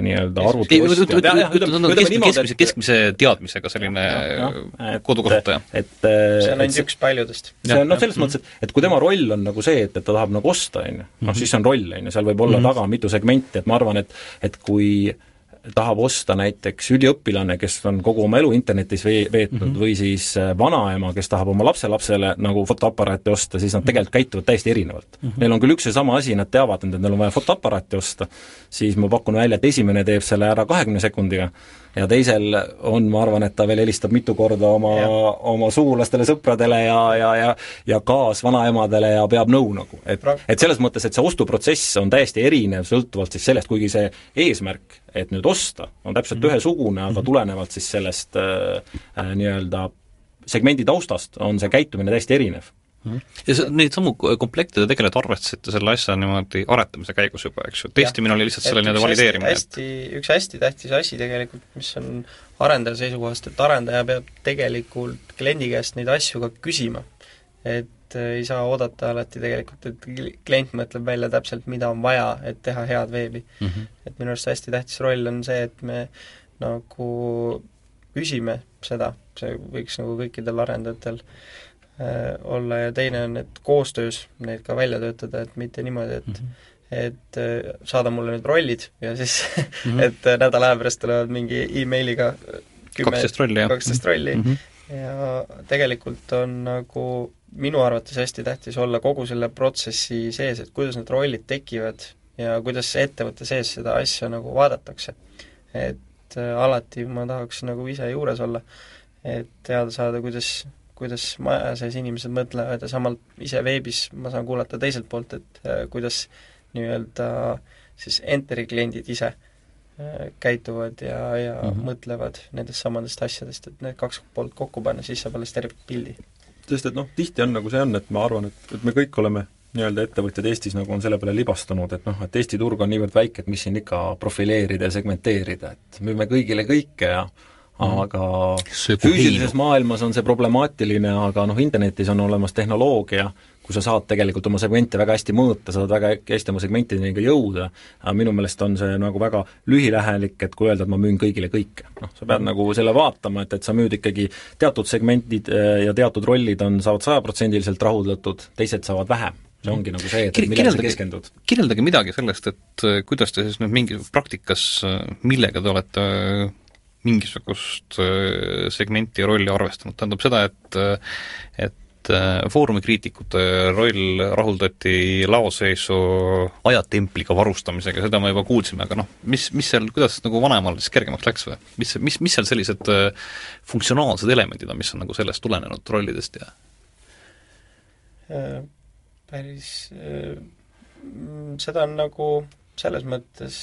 nii-öelda arvutiostja. keskmise, keskmise teadmisega selline kodukasutaja. et see on ainult üks paljudest. see on noh, selles mõttes, et, et kui tema roll on nagu see, et, et ta tahab nagu osta, on ju, noh mhm. siis see on roll, on ju, seal võib olla -hmm. taga mitu segmenti, et ma arvan, et et kui äh, tahab osta näiteks üliõpilane, kes on kogu oma elu internetis vee-, veetnud mm, -hmm. või siis äh, vanaema, kes tahab oma lapselapsele nagu fotoaparaati osta, siis nad tegelikult käituvad täiesti erinevalt mm. -hmm. Neil on küll üks ja sama asi, nad teavad, et neil on vaja fotoaparaati osta, siis ma pakun välja, et esimene teeb selle ära kahekümne sekundiga, ja teisel on, ma arvan, et ta veel helistab mitu korda oma, oma sugulastele, sõpradele ja, ja, ja ja kaasvanaemadele ja peab nõu nagu. et, et selles mõttes, et see ostuprotsess on täiesti erinev sõltuvalt siis sellest, kuigi see eesmärk, et nüüd osta, on täpselt mm -hmm. ühesugune, aga mhm. tulenevalt siis sellest äh, äh, nii-öelda segmendi taustast on see käitumine täiesti erinev. Ja see, neid samu komplekte te tegelikult arvestasite selle asja niimoodi aretamise käigus juba, eks ju, testimine oli lihtsalt selle nii-öelda valideerimine? hästi, üks hästi tähtis asi tegelikult, mis on arendaja seisukohast, et arendaja peab tegelikult kliendi käest neid asju ka küsima. et äh, ei saa oodata alati tegelikult, et klient mõtleb välja täpselt, mida on vaja, et teha head veebi mm. -hmm. et minu arust hästi tähtis roll on see, et me nagu küsime seda, see võiks nagu kõikidel arendajatel äh, Äh, olla ja teine on, et koostöös neid ka välja töötada, et mitte niimoodi, et mm -hmm. et äh, saada mulle nüüd rollid ja siis mm, -hmm. *laughs* et äh, nädala aja pärast tulevad mingi emailiga kaksteist rolli, kaksteist rolli mm. -hmm. ja tegelikult on nagu minu arvates hästi tähtis olla kogu selle protsessi sees, et kuidas need rollid tekivad ja kuidas ettevõtte sees seda asja nagu vaadatakse. et alati ma tahaks nagu ise juures olla, et teada saada, kuidas kuidas maja sees inimesed mõtlevad ja samal ise veebis ma saan kuulata teiselt poolt, et äh, kuidas nii-öelda siis Enteri kliendid ise äh, käituvad ja, ja mm -hmm. mõtlevad nendest samadest asjadest, et need kaks poolt kokku panna, siis saab alles terve pildi. sest et noh, tihti on nagu see on, et ma arvan, et, et me kõik oleme nii-öelda ettevõtjad Eestis nagu on selle peale libastunud, et noh, et Eesti turg on niivõrd väike, et mis siin ikka profileerida ja segmenteerida, et müüme kõigile kõike ja. Aga füüsilises maailmas on see problemaatiline, aga noh, internetis on olemas tehnoloogia, kus sa saad tegelikult oma segmente väga hästi mõõta, saad väga hästi oma segmentideni ka jõuda, aga minu meelest on see nagu väga lühilähelik, et kui öelda, et ma müün kõigile kõike. noh, sa pead nagu selle vaatama, et, et sa müüd ikkagi teatud segmentid äh, ja teatud rollid on, saavad sajaprotsendiliselt rahuldatud, teised saavad vähem. See ongi nagu see, et, et millele sa keskendud. kirjeldage midagi sellest, et äh, kuidas te siis nüüd mingi praktikas, äh, millega te olete mingisugust äh, segmenti ja rolli arvestanud, tähendab seda, et et äh, Foorumi kriitikute roll rahuldati laoseisu ajatempliga varustamisega, seda me juba kuulsime, aga noh, mis, mis seal, kuidas nagu vanemal siis kergemaks läks või? mis, mis, mis seal sellised äh, funktsionaalsed elemendid on, mis on nagu sellest tulenenud rollidest ja päris, seda on nagu selles mõttes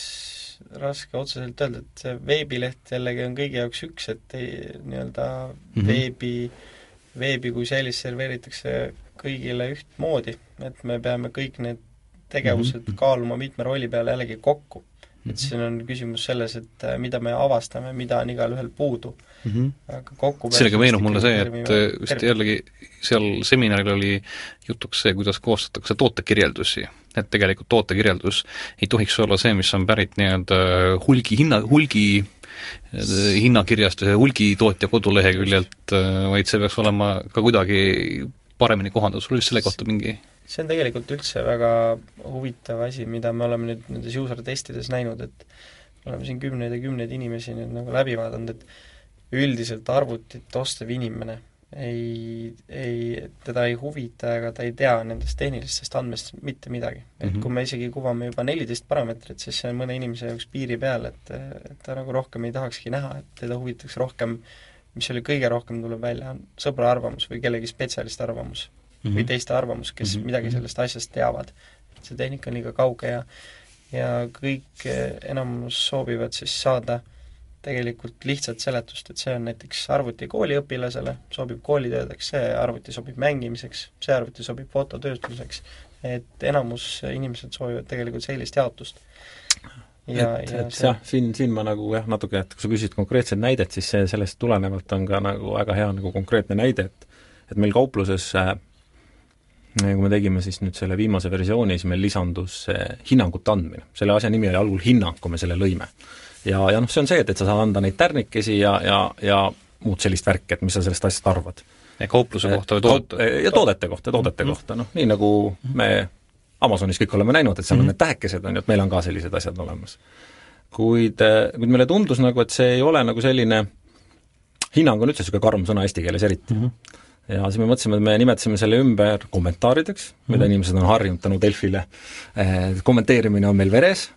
raske otseselt öelda, et see veebileht jällegi on kõigi jaoks üks, et nii-öelda mm -hmm. veebi, veebi kui sellist serveeritakse kõigile ühtmoodi, et me peame kõik need tegevused mm -hmm. kaaluma mitme rolli peale jällegi kokku. et mhm. siin on küsimus selles, et äh, mida me avastame, mida on igalühel puudu mm. -hmm. aga kokku sellega meenub mulle see, et vist jällegi seal seminaril oli jutuks see, kuidas koostatakse tootekirjeldusi et tegelikult tootekirjeldus ei tohiks olla see, mis on pärit nii-öelda hulgihinna, hulgi hinnakirjast või hulgitootja koduleheküljelt, vaid see peaks olema ka kuidagi paremini kohandatud, sul oli selle kohta mingi see on tegelikult üldse väga huvitav asi, mida me oleme nüüd nendes user testides näinud, et oleme siin kümneid ja kümneid inimesi nüüd nagu läbi vaadanud, et üldiselt arvutit ostev inimene ei, ei, teda ei huvita ega ta ei tea nendest tehnilistest andmest mitte midagi. et mhm. kui me isegi kuvame juba neliteist parameetrit, siis see on mõne inimese jaoks piiri peal, et, et ta nagu rohkem ei tahakski näha, et teda huvitaks rohkem, mis oli kõige rohkem tuleb välja, on sõbra arvamus või kellegi spetsialisti arvamus mm -hmm. või teiste arvamus, kes mm -hmm. midagi sellest asjast teavad. et see tehnika on liiga kauge ja ja kõik enamus soovivad siis saada äh, tegelikult lihtsat seletust, et see on näiteks arvuti kooliõpilasele, sobib koolitöödeks, see arvuti sobib mängimiseks, see arvuti sobib fototööstuseks, et enamus inimesed soovivad tegelikult sellist jaotust. ja, et, et see... jah, siin, siin ma nagu jah, natuke, et kui sa küsisid konkreetset näidet, siis see, sellest tulenevalt on ka nagu väga hea nagu konkreetne näide, et et meil kaupluses äh, kui me tegime siis nüüd selle viimase versiooni, siis meil lisandus see hinnangute andmine. selle asja nimi oli algul hinnang, kui me selle lõime. Ja, ja noh, see on see, et, et sa saad anda neid tärnikesi ja, ja, ja muud sellist värki, et mis sa sellest asjast arvad. kaupluse kohta või toodete? ja toodete kohta, toodete mm -hmm. kohta, noh nii nagu me Amazonis kõik oleme näinud, et seal mm -hmm. on mhm. need tähekesed, on ju, et meil on ka sellised asjad olemas. kuid, kuid meile tundus nagu, et see ei ole nagu selline, hinnang on üldse niisugune karm sõna eesti keeles eriti mm. -hmm ja siis me mõtlesime, et me nimetasime selle ümber kommentaarideks mm, -hmm. mida mhm. inimesed on harjunud tänu Delfile eh,, kommenteerimine on meil veres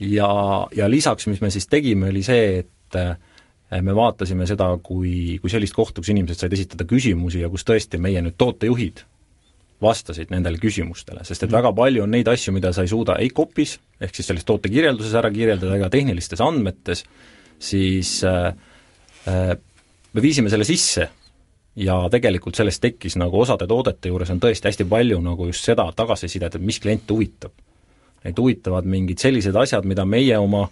ja, ja lisaks, mis me siis tegime, oli see, et eh, me vaatasime seda kui, kui sellist kohta, kus inimesed said esitada küsimusi ja kus tõesti meie nüüd tootejuhid vastasid nendele küsimustele, sest et väga palju on neid asju, mida sa ei suuda ei copy's, ehk siis selles tootekirjelduses ära kirjeldada ega tehnilistes andmetes, siis äh, äh, me viisime selle sisse. Ja tegelikult sellest tekkis nagu osade toodete juures on tõesti hästi palju nagu just seda tagasisidet, et mis kliente huvitab. Neid huvitavad mingid sellised asjad, mida meie oma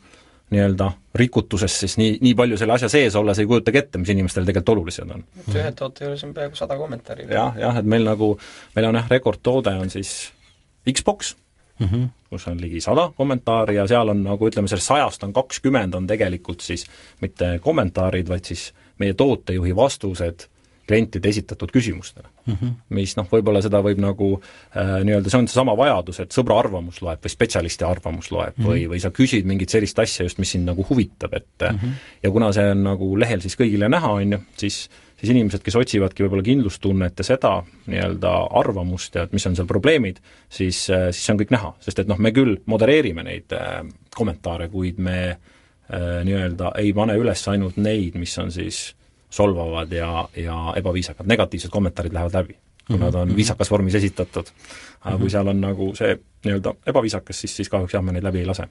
nii-öelda rikutuses siis nii, nii palju selle asja sees olles ei kujutagi ette, mis inimestele tegelikult olulised on. ühe toote juures on peaaegu sada kommentaari. jah, jah, et meil nagu, meil on jah, rekordtoode on siis Xbox mm, -hmm. kus on ligi sada kommentaari ja seal on nagu ütleme, sellest sajast on kakskümmend on tegelikult siis mitte kommentaarid, vaid siis meie tootejuhi vastused klientide esitatud küsimustele mm. -hmm. mis noh, võib-olla seda võib nagu äh, nii-öelda, see on seesama vajadus, et sõbra arvamus loeb või spetsialisti arvamus loeb mm -hmm. või, või sa küsid mingit sellist asja just, mis sind nagu huvitab, et mm -hmm. ja kuna see on nagu lehel siis kõigile näha, on ju, siis siis inimesed, kes otsivadki võib-olla kindlustunnet ja seda nii-öelda arvamust ja et mis on seal probleemid, siis, äh, siis see on kõik näha, sest et noh, me küll modereerime neid äh, kommentaare, kuid me äh, nii-öelda ei pane üles ainult neid, mis on siis solvavad ja, ja ebaviisakad, negatiivsed kommentaarid lähevad läbi, kui mm -hmm. nad on mhm. viisakas vormis esitatud. aga mm -hmm. kui seal on nagu see nii-öelda ebaviisakas, siis, siis kahjuks jah, me neid läbi ei lase.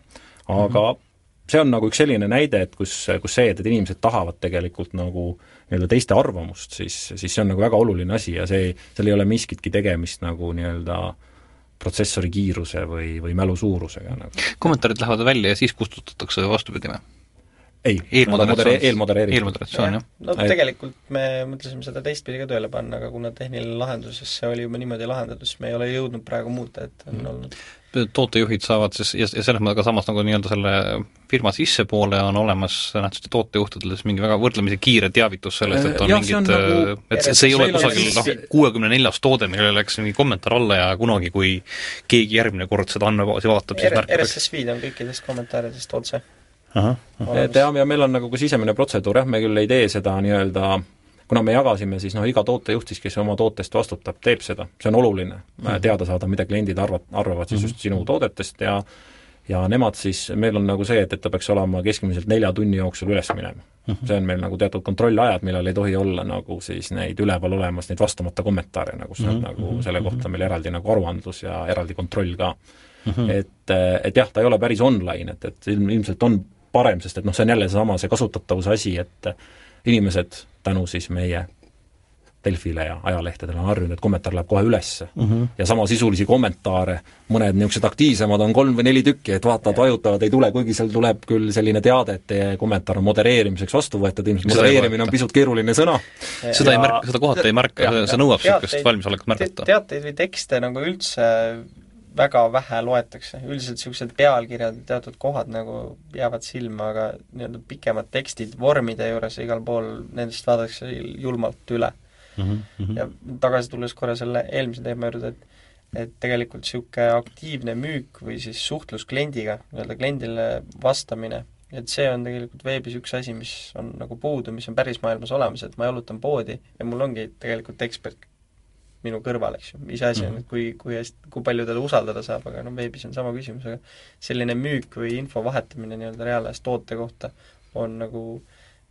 aga mm -hmm. see on nagu üks selline näide, et kus, kus see, et, et inimesed tahavad tegelikult nagu nii-öelda teiste arvamust, siis, siis see on nagu väga oluline asi ja see, seal ei ole miskitki tegemist nagu nii-öelda protsessori kiiruse või, või mälu suurusega nagu. kommentaarid lähevad välja ja siis kustutatakse vastupidi või? Ei, eelmoderatsioon, eelmodereerimine. eelmoderatsioon, jah. no ei. tegelikult me mõtlesime seda teistpidi ka tööle panna, aga kuna tehniline lahenduses see oli juba niimoodi lahendatud, siis me ei ole jõudnud praegu muuta, et on mm. olnud tootejuhid saavad siis, ja, ja selles mõttes ka samas nagu nii-öelda selle firma sissepoole on olemas nähtuste tootejuhtidel siis mingi väga võrdlemisi kiire teavitus sellest, et on ja, mingid, nagu, et see, see ei ole kusagil noh, kuuekümne neljas toode, millele läks mingi kommentaar alla ja kunagi, kui keegi järgmine kord seda andmebaasi vaatab, siis märkatakse RSS-feed on kõikidest kommentaaridest otse et jah, ja meil on nagu ka sisemine protseduur jah, me küll ei tee seda nii-öelda kuna me jagasime, siis noh, iga tootejuht siis, kes oma tootest vastutab, teeb seda, see on oluline mm, -hmm. teada saada, mida kliendid arvad, arvavad siis mm -hmm. just sinu toodetest ja ja nemad siis, meil on nagu see, et, et ta peaks olema keskmiselt nelja tunni jooksul üles minema mm. -hmm. see on meil nagu teatud kontrollajad, millal ei tohi olla nagu siis neid üleval olemas, neid vastamata kommentaare nagu, see on mm -hmm. nagu selle kohta meil eraldi nagu aruandlus ja eraldi kontroll ka mm. -hmm. et, et jah, ta ei ole päris online, et, et ilmselt on parem, sest et noh, see on jälle seesama, see kasutatavuse asi, et inimesed tänu siis meie Delfile ja ajalehtedele on harjunud, et kommentaar läheb kohe üles mm. -hmm. ja samasisulisi kommentaare, mõned niisugused aktiivsemad on kolm või neli tükki, et vaatavad, vajutavad, ei tule, kuigi seal tuleb küll selline teade, et teie kommentaar on modereerimiseks vastu võetud, ilmselt modereerimine on pisut keeruline sõna. seda ja, ei märka, seda kohati ei märka, see nõuab niisugust valmisolekut märgata. teateid või tekste nagu üldse väga vähe loetakse, üldiselt niisugused pealkirjad, teatud kohad nagu jäävad silma, aga nii-öelda pikemad tekstid vormide juures igal pool, nendest vaadatakse julmalt üle mm. -hmm. ja tagasi tulles korra selle eelmise teema juurde, et et tegelikult niisugune aktiivne müük või siis suhtlus kliendiga, nii-öelda kliendile vastamine, et see on tegelikult veebis üks asi, mis on nagu puudu, mis on päris maailmas olemas, et ma jalutan poodi ja mul ongi tegelikult ekspert minu kõrval, eks ju, iseasi on, mhm. et kui, kui hästi, kui palju teda usaldada saab, aga noh, veebis on sama küsimus, aga selline müük või info vahetamine nii-öelda reaalajas toote kohta on nagu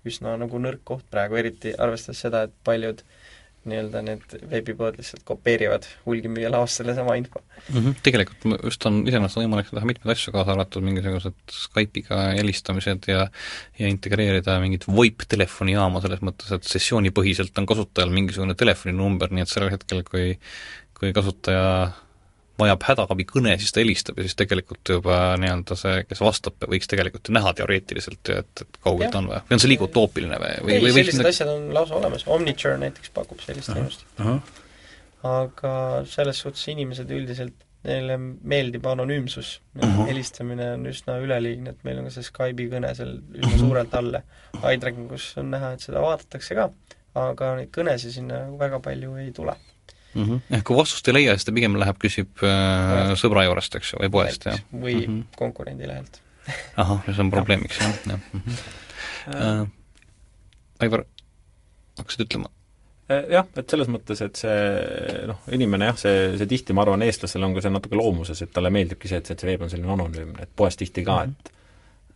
üsna nagu nõrk koht praegu, eriti arvestades seda, et paljud äh, nii-öelda need veebipood lihtsalt kopeerivad hulgimüüja laost sellesama info mm. -hmm. Tegelikult just on iseenesest võimalik teha mitmeid asju, kaasa arvatud mingisugused Skype'iga helistamised ja ja integreerida mingit VoIP telefonijaama selles mõttes, et sessioonipõhiselt on kasutajal mingisugune telefoninumber, nii et sellel hetkel, kui kui kasutaja vajab hädaabikõne, siis ta helistab ja siis tegelikult juba nii-öelda see, kes vastab, võiks tegelikult ju näha teoreetiliselt ju, et, et kaugelt ja. on või, või on see liiga utoopiline või, või, või sellised midagi... asjad on lausa olemas, Omniture näiteks pakub sellist teenust. aga selles suhtes inimesed üldiselt, neile meeldib anonüümsus uh. -huh. helistamine on üsna üleliigne, et meil on ka see Skype'i kõne seal üsna suurelt alla. iTrackingus on näha, et seda vaadatakse ka, aga neid kõnesid sinna väga palju ei tule. Mm. -hmm. ehk kui vastust ei leia, siis ta pigem läheb, küsib äh, sõbra juurest, eks ju, või poest, jah? või mm Mhm. -hmm. konkurendi lehelt. ahah, see on probleemiks, jah, jah mm. -hmm. Äh, Aivar, hakkasid ütlema? Äh, jah, et selles mõttes, et see noh, inimene jah, see, see tihti, ma arvan, eestlasel on ka see natuke loomuses, et talle meeldibki see, et, et see veeb on selline anonüümne, et poes tihti ka, et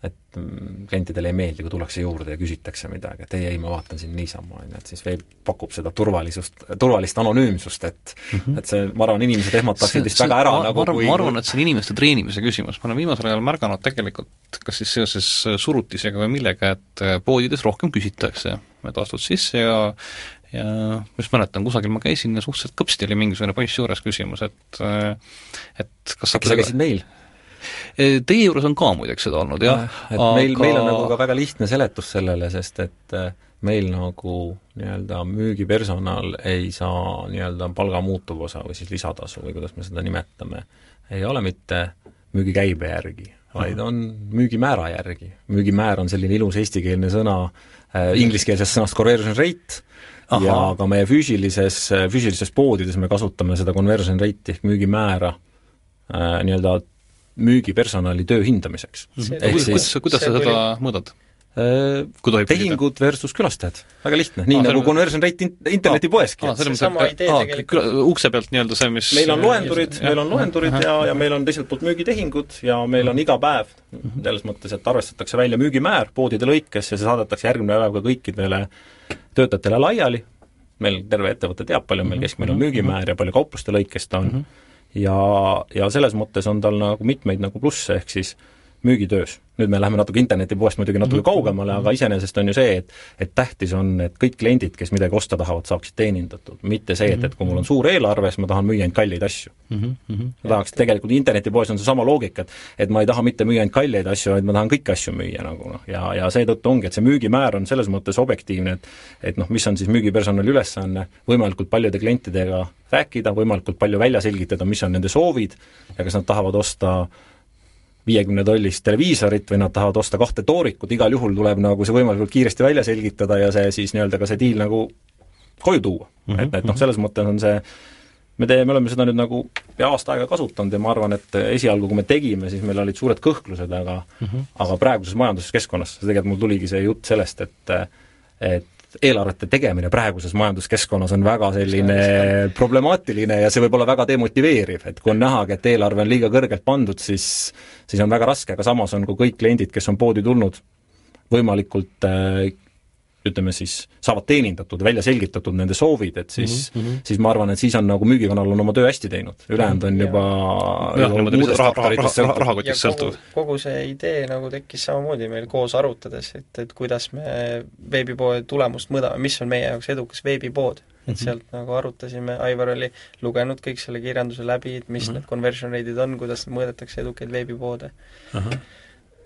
et mm, klientidele ei meeldi, kui tullakse juurde ja küsitakse midagi, et ei, ei, ma vaatan siin niisama, on ju, et siis veeb pakub seda turvalisust, turvalist anonüümsust, et mm -hmm. et see, ma arvan, inimesed ehmataksid vist väga ära ma, nagu ma arvan, kui ma arvan, et see on inimeste treenimise küsimus, ma olen viimasel ajal märganud tegelikult, kas siis seoses surutisega või millega, et äh, poodides rohkem küsitakse, et astud sisse ja ja ma just mäletan, kusagil ma käisin ja suhteliselt kõpsti oli mingisugune poiss juures küsimus, et et kas äkki sa käisid meil? Teie juures on ka muideks seda olnud, jah. et aga... meil, meil on nagu ka väga lihtne seletus sellele, sest et äh, meil nagu nii-öelda müügipersonal ei saa nii-öelda palga muutuvosa või siis lisatasu või kuidas me seda nimetame, ei ole mitte müügikäibe järgi, vaid on müügimäära järgi. müügimäär on selline ilus eestikeelne sõna äh, ingliskeelsest sõnast conversion rate Aha. ja ka meie füüsilises, füüsilises poodides me kasutame seda conversion rate'i ehk müügimäära äh, nii-öelda müügipersonali töö hindamiseks. kuidas, kuidas, kuidas sa seda mõõdad? tehingud versus külastajad, väga lihtne, nii ah, nagu conversion rate in-, internetipoeski. Ah, seesama idee ah, tegelikult. ukse pealt nii-öelda see, mis meil on loendurid, meil on loendurid ja, ja meil on teiselt poolt müügitehingud ja meil on iga päev selles mõttes, et arvestatakse välja müügimäär poodide lõikes ja see saadetakse järgmine päev ka kõikidele töötajatele laiali, meil terve ettevõte teab, palju meil keskmine on müügimäär ja palju kaupluste lõikes ta on, ja, ja selles mõttes on tal nagu mitmeid nagu plusse, ehk siis müügitöös. nüüd me läheme natuke internetipoest muidugi natuke kaugemale, aga iseenesest on ju see, et et tähtis on, et kõik kliendid, kes midagi osta tahavad, saaksid teenindatud. mitte see, et, et kui mul on suur eelarve, siis ma tahan müüa ainult kalleid asju mm. -hmm. ma tahaks, tegelikult internetipoes on seesama loogika, et et ma ei taha mitte müüa ainult kalleid asju, vaid ma tahan kõiki asju müüa nagu noh, ja, ja seetõttu ongi, et see müügimäär on selles mõttes objektiivne, et et noh, mis on siis müügipersonali ülesanne, võimalikult paljude klientidega rääkida, võimalikult palju välja selgitada, mis on nende soovid ja kas nad tahavad osta viiekümne tollist televiisorit või nad tahavad osta kahte toorikut, igal juhul tuleb nagu see võimalikult kiiresti välja selgitada ja see siis nii-öelda ka see diil nagu koju tuua mm. -hmm. et, et noh, selles mõttes on see me teeme, me oleme seda nüüd nagu pea aasta aega kasutanud ja ma arvan, et esialgu, kui me tegime, siis meil olid suured kõhklused, aga mm -hmm. aga praeguses majanduskeskkonnas, tegelikult mul tuligi see jutt sellest, et et eelarvete tegemine praeguses majanduskeskkonnas on väga selline problemaatiline ja see võib olla väga demotiveeriv, et kui on nähagi, et eelarve on liiga kõrgelt pandud, siis siis on väga raske, aga samas on, kui kõik kliendid, kes on poodi tulnud, võimalikult äh, ütleme siis, saavad teenindatud, välja selgitatud nende soovid, et siis mm, -hmm. siis ma arvan, et siis on nagu müügikanal on oma töö hästi teinud, ülejäänud on juba jah, niimoodi lihtsalt raha, raha, raha, rahakotist sõltuv. kogu see idee nagu tekkis samamoodi meil koos arutades, et, et kuidas me veebipoe tulemust mõõdame, mis on meie jaoks edukas veebipood. et sealt nagu arutasime, Aivar oli lugenud kõik selle kirjanduse läbi, et mis mm -hmm. need conversion rate'id on, kuidas mõõdetakse edukaid veebipoode uh. -huh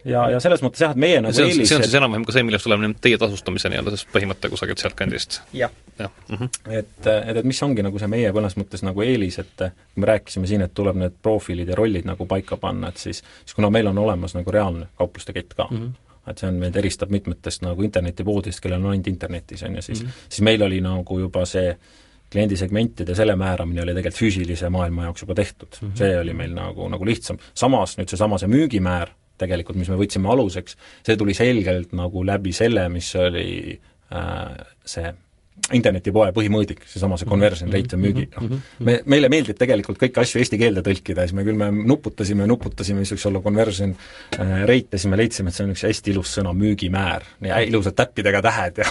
ja, ja selles mõttes jah, et meie nagu see on, eelis see on siis enam-vähem ka see, millest tuleb nüüd teie tasustamise nii-öelda siis põhimõte kusagilt sealtkandist? jah ja. Mm -hmm. et, et, et mis ongi nagu see meie mõnes mõttes nagu eelis, et kui me rääkisime siin, et tuleb need profiilid ja rollid nagu paika panna, et siis, siis kuna meil on olemas nagu reaalne kaupluste kett ka mm, -hmm et see on, meid eristab mitmetest nagu internetipoodidest, kellel on ainult internetis, on ju, siis mm, -hmm. siis meil oli nagu juba see kliendisegmentide selle määramine oli tegelikult füüsilise maailma jaoks juba tehtud mm. -hmm. see oli meil nagu, nagu lihtsam. samas nüüd seesama, see müügimäär tegelikult, mis me võtsime aluseks, see tuli selgelt nagu läbi selle, mis oli äh, see internetipoe põhimõõdik, seesama see conversion rate ja müügi, noh, me, meile meeldib tegelikult kõiki asju eesti keelde tõlkida ja siis me küll, me nuputasime ja nuputasime, mis võiks olla conversion äh, rate ja siis me leidsime, et see on üks hästi ilus sõna, müügimäär. nii ilusad täppidega tähed ja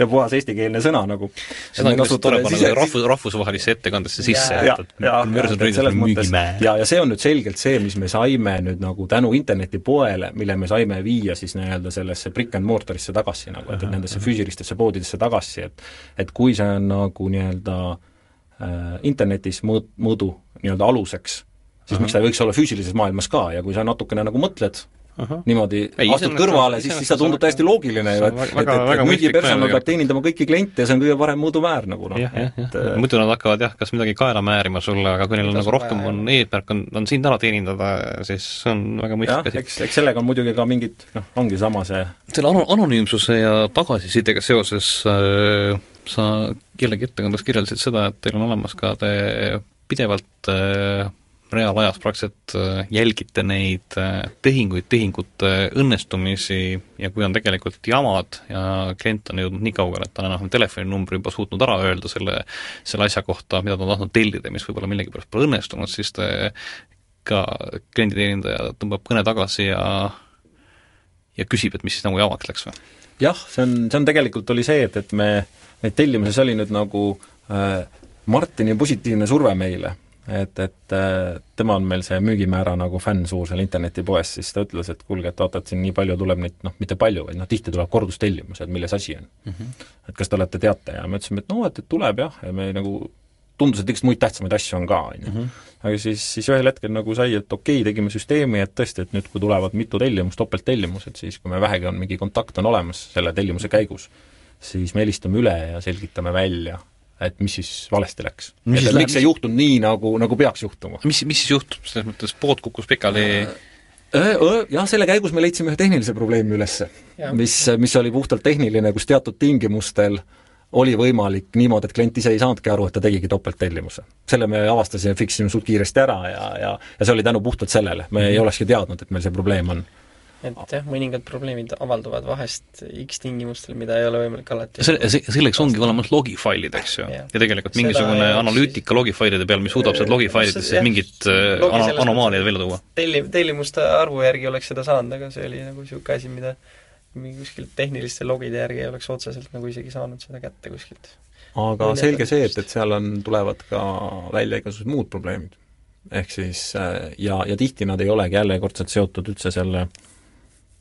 ja puhas eestikeelne sõna nagu. seda on kindlasti tore panna rahvus, rahvusvahelisse ettekandesse sisse, et, et conversion rate on müügimäär. ja, ja see on nüüd selgelt see, mis me saime nüüd nagu tänu internetipoele, mille me saime viia siis nii-öelda sellesse brick and mortar'isse tagasi nagu, et, et nendesse füüsilistesse poodidesse tagasi, et et kui see on nagu nii-öelda äh, internetis mõõt-, mõõdu nii-öelda aluseks, siis -huh. miks ta ei võiks olla füüsilises maailmas ka ja kui sa natukene nagu mõtled niimoodi Ei, astud kõrvale, siis, siis see on tundub täiesti loogiline ju, et väga- et, et müügipersonal peab teenindama kõiki kliente ja see on kõige parem mõõdumäär nagu noh, et jah, muidu nad hakkavad jah, kas midagi kaela määrima sulle, aga kui neil on nagu rohkem on eesmärk on, on sind ära teenindada, siis see on väga mõistlik asi. eks, eks sellega on muidugi ka mingid noh, ongi sama see selle ano-, anonüümsuse ja tagasisidega seoses äh, sa jällegi ettekandes kirjeldasid seda, et teil on olemas ka, te pidevalt äh, reaalajas praktiliselt äh, jälgite neid äh, tehinguid, tehingute õnnestumisi ja kui on tegelikult jamad ja klient on jõudnud nii kaugele, et ta on enam-vähem telefoninumbri juba suutnud ära öelda selle, selle asja kohta, mida ta on tahtnud tellida, mis võib-olla millegipärast pole õnnestunud, siis te ka klienditeenindaja tõmbab kõne tagasi ja ja küsib, et mis siis nagu jamaks läks või? jah, see on, see on tegelikult oli see, et, et me neid tellimusi, see oli nüüd nagu äh, Martini positiivne surve meile, et, et äh, tema on meil see müügimäära nagu fänn suur seal internetipoes, siis ta ütles, et kuulge, et vaata, et siin nii palju tuleb neid noh, mitte palju, vaid noh, tihti tuleb kordustellimused, milles asi on mm. -hmm. et kas te olete, teate, ja me ütlesime, et noh, et, et tuleb jah, ja me nagu tundus, et igast muid tähtsamaid asju on ka, on ju. aga siis, siis ühel hetkel nagu sai, et okei okay,, tegime süsteemi, et tõesti, et nüüd, kui tulevad mitu tellimust, topelttellimused, siis kui me vähegi on mingi kontakt on olemas selle tellimuse käigus, siis me helistame üle ja selgitame välja, et mis siis valesti läks. Et läheb- miks ei juhtunud nii, nagu, nagu peaks juhtuma. mis, mis siis juhtub, selles mõttes pood kukkus pikali Jah, selle käigus me leidsime ühe tehnilise probleemi üles, mis, mis oli puhtalt tehniline, kus teatud tingimustel oli võimalik niimoodi, et klient ise ei saanudki aru, et ta tegigi topelttellimuse. selle me avastasime, fix isime suht kiiresti ära ja, ja ja see oli tänu puhtalt sellele, me ei olekski teadnud, et meil see probleem on. Et jah, mõningad probleemid avalduvad vahest X tingimustel, mida ei ole võimalik alati selle, selleks ongi olemas logifailid, eks ju. Ja tegelikult Seda mingisugune jaoks analüütika logifailide peal, mis suudab sealt logifailidest siis mingit äh, anomaaliaid välja tuua. telli-, tellimuste arvu järgi oleks seda saanud, aga see oli nagu niisugune asi, mida mingi kuskilt tehniliste logide järgi ei oleks otseselt nagu isegi saanud seda kätte kuskilt. aga Mõni selge see, et, et seal on, tulevad ka välja igasugused muud probleemid. ehk siis äh, ja, ja tihti nad ei olegi jällekordselt seotud üldse selle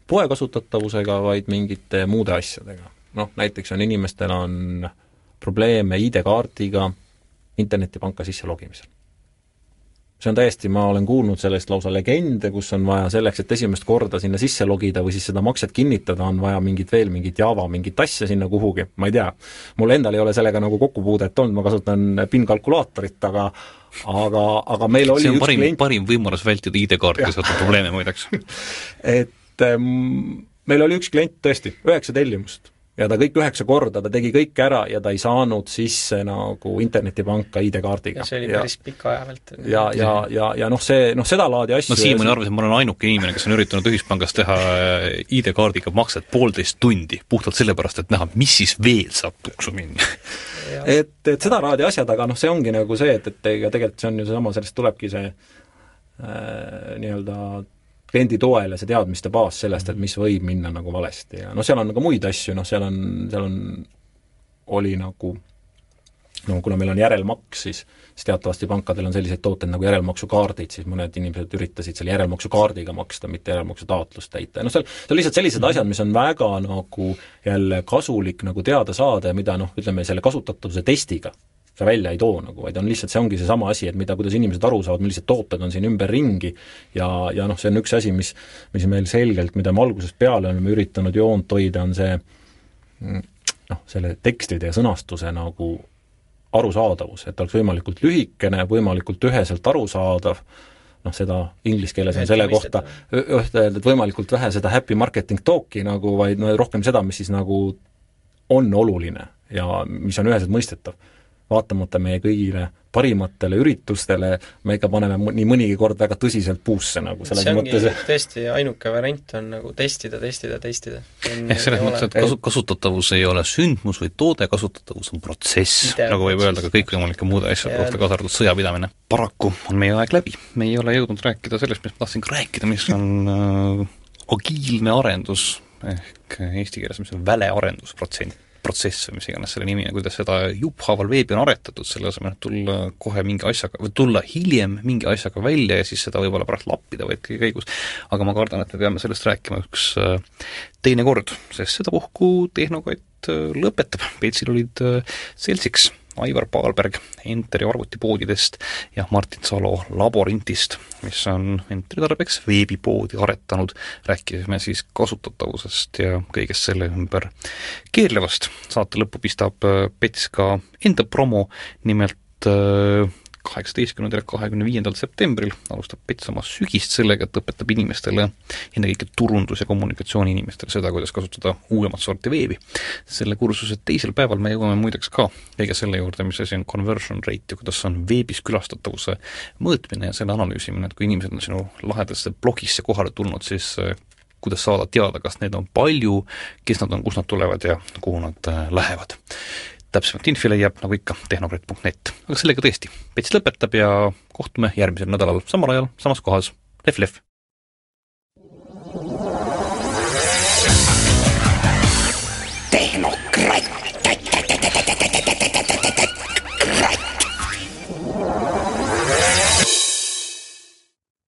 poe kasutatavusega, vaid mingite muude asjadega. noh, näiteks on inimestel on probleeme ID-kaardiga internetipanka sisse logimisel. see on täiesti, ma olen kuulnud sellest lausa legende, kus on vaja selleks, et esimest korda sinna sisse logida või siis seda makset kinnitada, on vaja mingit veel mingit Java mingit asja sinna kuhugi, ma ei tea. mul endal ei ole sellega nagu kokkupuudet olnud, ma kasutan PIN-kalkulaatorit, aga aga, aga meil oli see on parim, klient, parim võimalus vältida ID-kaardiga seotud probleeme muideks. *laughs* et meil oli üks klient tõesti, üheksa tellimust ja ta kõik üheksa korda, ta tegi kõik ära ja ta ei saanud sisse nagu internetipanka ID-kaardiga. ja see oli ja, päris pika aja vältel. ja, ja, ja, ja noh, see, noh seda laadi asju ma siiamaani arvasin, et ma olen ainuke inimene, kes on üritanud ühispangas teha äh, ID-kaardiga makset poolteist tundi, puhtalt sellepärast, et näha, mis siis veel saab tuksu minna. et, et seda laadi asjad, aga noh, see ongi nagu see, et, et ega tegelikult see on ju seesama, sellest tulebki see äh, nii-öelda kliendi toel ja see teadmiste baas sellest, et mis võib minna nagu valesti ja noh, seal on ka muid asju, noh seal on, seal on, oli nagu no kuna meil on järelmaks, siis siis teatavasti pankadel on selliseid tooteid nagu järelmaksukaardid, siis mõned inimesed üritasid selle järelmaksukaardiga maksta, mitte järelmaksutaotlust täita. Ja noh, seal, seal lihtsalt sellised asjad, mis on väga nagu jälle kasulik nagu teada saada ja mida noh, ütleme selle kasutatavuse testiga sa välja ei too nagu, vaid on lihtsalt, see ongi seesama asi, et mida, kuidas inimesed aru saavad, millised tooted on siin ümberringi ja, ja noh, see on üks asi, mis, mis meil selgelt, mida me algusest peale oleme üritanud joont hoida, on see mm, noh, selle tekstide ja sõnastuse nagu arusaadavus, et oleks võimalikult lühikene, võimalikult üheselt arusaadav, noh, seda inglise keeles on selle kohta öelda, et võimalikult vähe seda happy marketing talk'i nagu, vaid no rohkem seda, mis siis nagu on oluline ja mis on üheselt mõistetav. Vaatamata meie kõigile parimatele üritustele, me ikka paneme nii mõnigi kord väga tõsiselt puusse nagu selles see ongi mõttes, tõesti ainuke variant on nagu testida, testida, testida. ehk selles mõttes, et kasu, kasutatavus ei ole sündmus või toode, kasutatavus on protsess, nagu võib öelda ka kõikvõimalike muude asjade Ja- kohta, kaasa arvatud sõjapidamine. paraku on meie aeg läbi, me ei ole jõudnud rääkida sellest, mis ma tahtsin ka rääkida, mis on äh, agiilne arendus, ehk eesti keeles, mis on välearendusprotsent, protsess või mis iganes selle nimi on, kuidas seda jupphaaval veebi on aretatud, selle asemel, et tulla kohe mingi asjaga, või tulla hiljem mingi asjaga välja ja siis seda võib-olla pärast lappida või kõige käigus. aga ma kardan, et me peame sellest rääkima üks äh, teine kord, sest sedapuhku Tehnokott äh, lõpetab, Peetsil olid äh, seltsiks Aivar Paalberg Enteri arvutipoodidest ja Martin Salo Laborintist, mis on Enteri tarbeks veebipoodi aretanud. rääkisime siis kasutatavusest ja kõigest selle ümber keerlevast. saate lõppu pistab äh, Pets ka enda promo, nimelt äh, kaheksateistkümnendal ja kahekümne viiendal septembril alustab Pets oma sügist sellega, et õpetab inimestele, ennekõike turundus- ja kommunikatsiooniinimestele seda, kuidas kasutada uuemat sorti veebi. selle kursuse teisel päeval me jõuame muideks ka kõige selle juurde, mis asi on conversion rate ja kuidas on veebis külastatavuse mõõtmine ja selle analüüsimine, et kui inimesed on sinu lahedasse blogisse kohale tulnud, siis äh, kuidas saada teada, kas neid on palju, kes nad on, kust nad tulevad ja kuhu nad äh, lähevad täpsemat infi leiab, nagu ikka, tehnokrat.net. aga sellega tõesti, Pets lõpetab ja kohtume järgmisel nädalal samal ajal, samas kohas. Lehv-lehv!